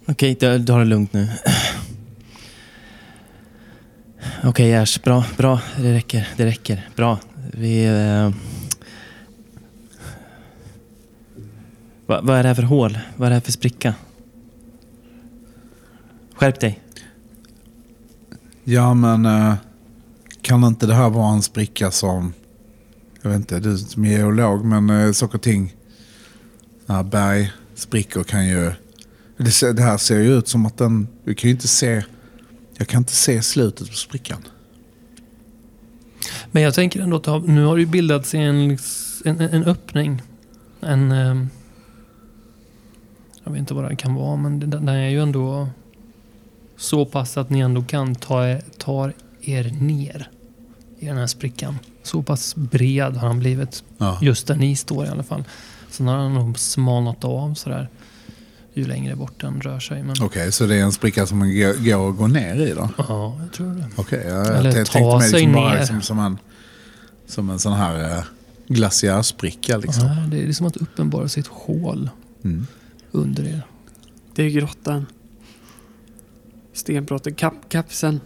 Okej, du har det lugnt nu. Okej, Ers. Bra, bra. Det räcker. Det räcker. Bra. Vi... Eh... Va, vad är det här för hål? Vad är det här för spricka? Skärp dig. Ja, men eh, kan inte det här vara en spricka som... Jag vet inte, du som är geolog, men eh, saker och ting... bergsprickor kan ju... Det, det här ser ju ut som att den... Du kan ju inte se... Jag kan inte se slutet på sprickan. Men jag tänker ändå att nu har det ju bildats en, en, en öppning. En... ehm, Jag vet inte vad det kan vara, men den är ju ändå så pass att ni ändå kan ta, er- ta er ner i den här sprickan. Så pass bred har han blivit, Ja. just där ni står i alla fall. Sen har han nog smalnat av sådär ju längre bort den rör sig. Men, Okej, så det är en spricka som man går, och går ner i då? Ja, jag tror det. Okej, jag, Eller jag ta tänkte mig sig liksom bara ner. liksom som, en, som en sån här eh, glaciärspricka liksom. Ja, det är som att uppenbara sig ett hål Mm. under er. Det är grottan. Stenbrottet. Kap, kapseln.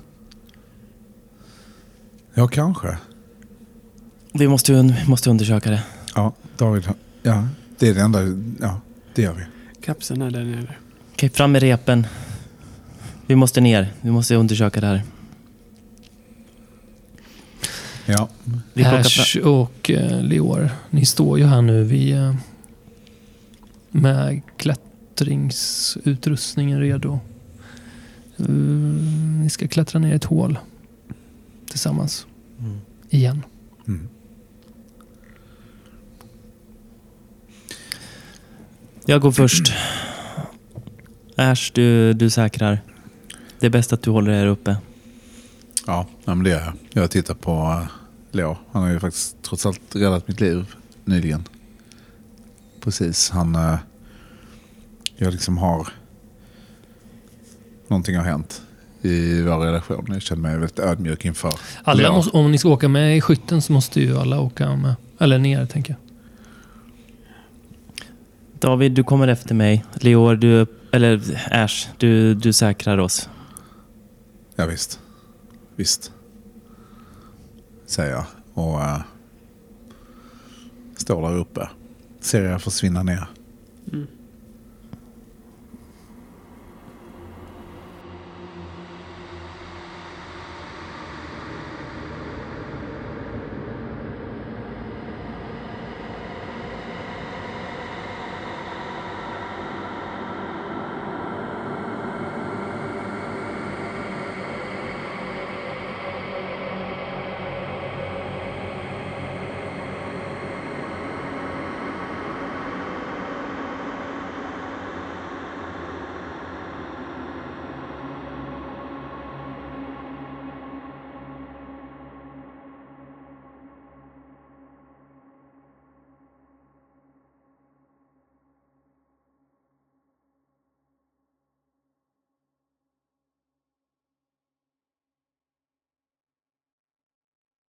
Ja, kanske. Vi måste, un- måste undersöka det. Ja, David. Ja, det är det enda. Ja, det gör vi. Kapseln är där nere. Okej, fram med repen. Vi måste ner. Vi måste undersöka det här. Ja, Vi. Ash och eh, Leor, ni står ju här nu vid, eh, med klättringsutrustningen redo. Eh, ni ska klättra ner i ett hål tillsammans. Mm. Igen. Mm. Jag går först. Ash, du, du säkrar. Det är bäst att du håller er uppe. ja men det gör jag. Jag tittar på uh, Leo. Han har ju faktiskt trots allt räddat mitt liv nyligen. Precis, han... Uh, jag liksom har... Någonting har hänt i vår relation. Jag känner mig väldigt ödmjuk inför Alla Leo. måste, om ni ska åka med i skytten så måste ju alla åka med. Eller ner tänker jag. David, du kommer efter mig. Leor, du... Eller Ash, du, du säkrar oss. Ja visst. Visst. Säger jag. Och eh, står där uppe. Ser jag försvinna ner.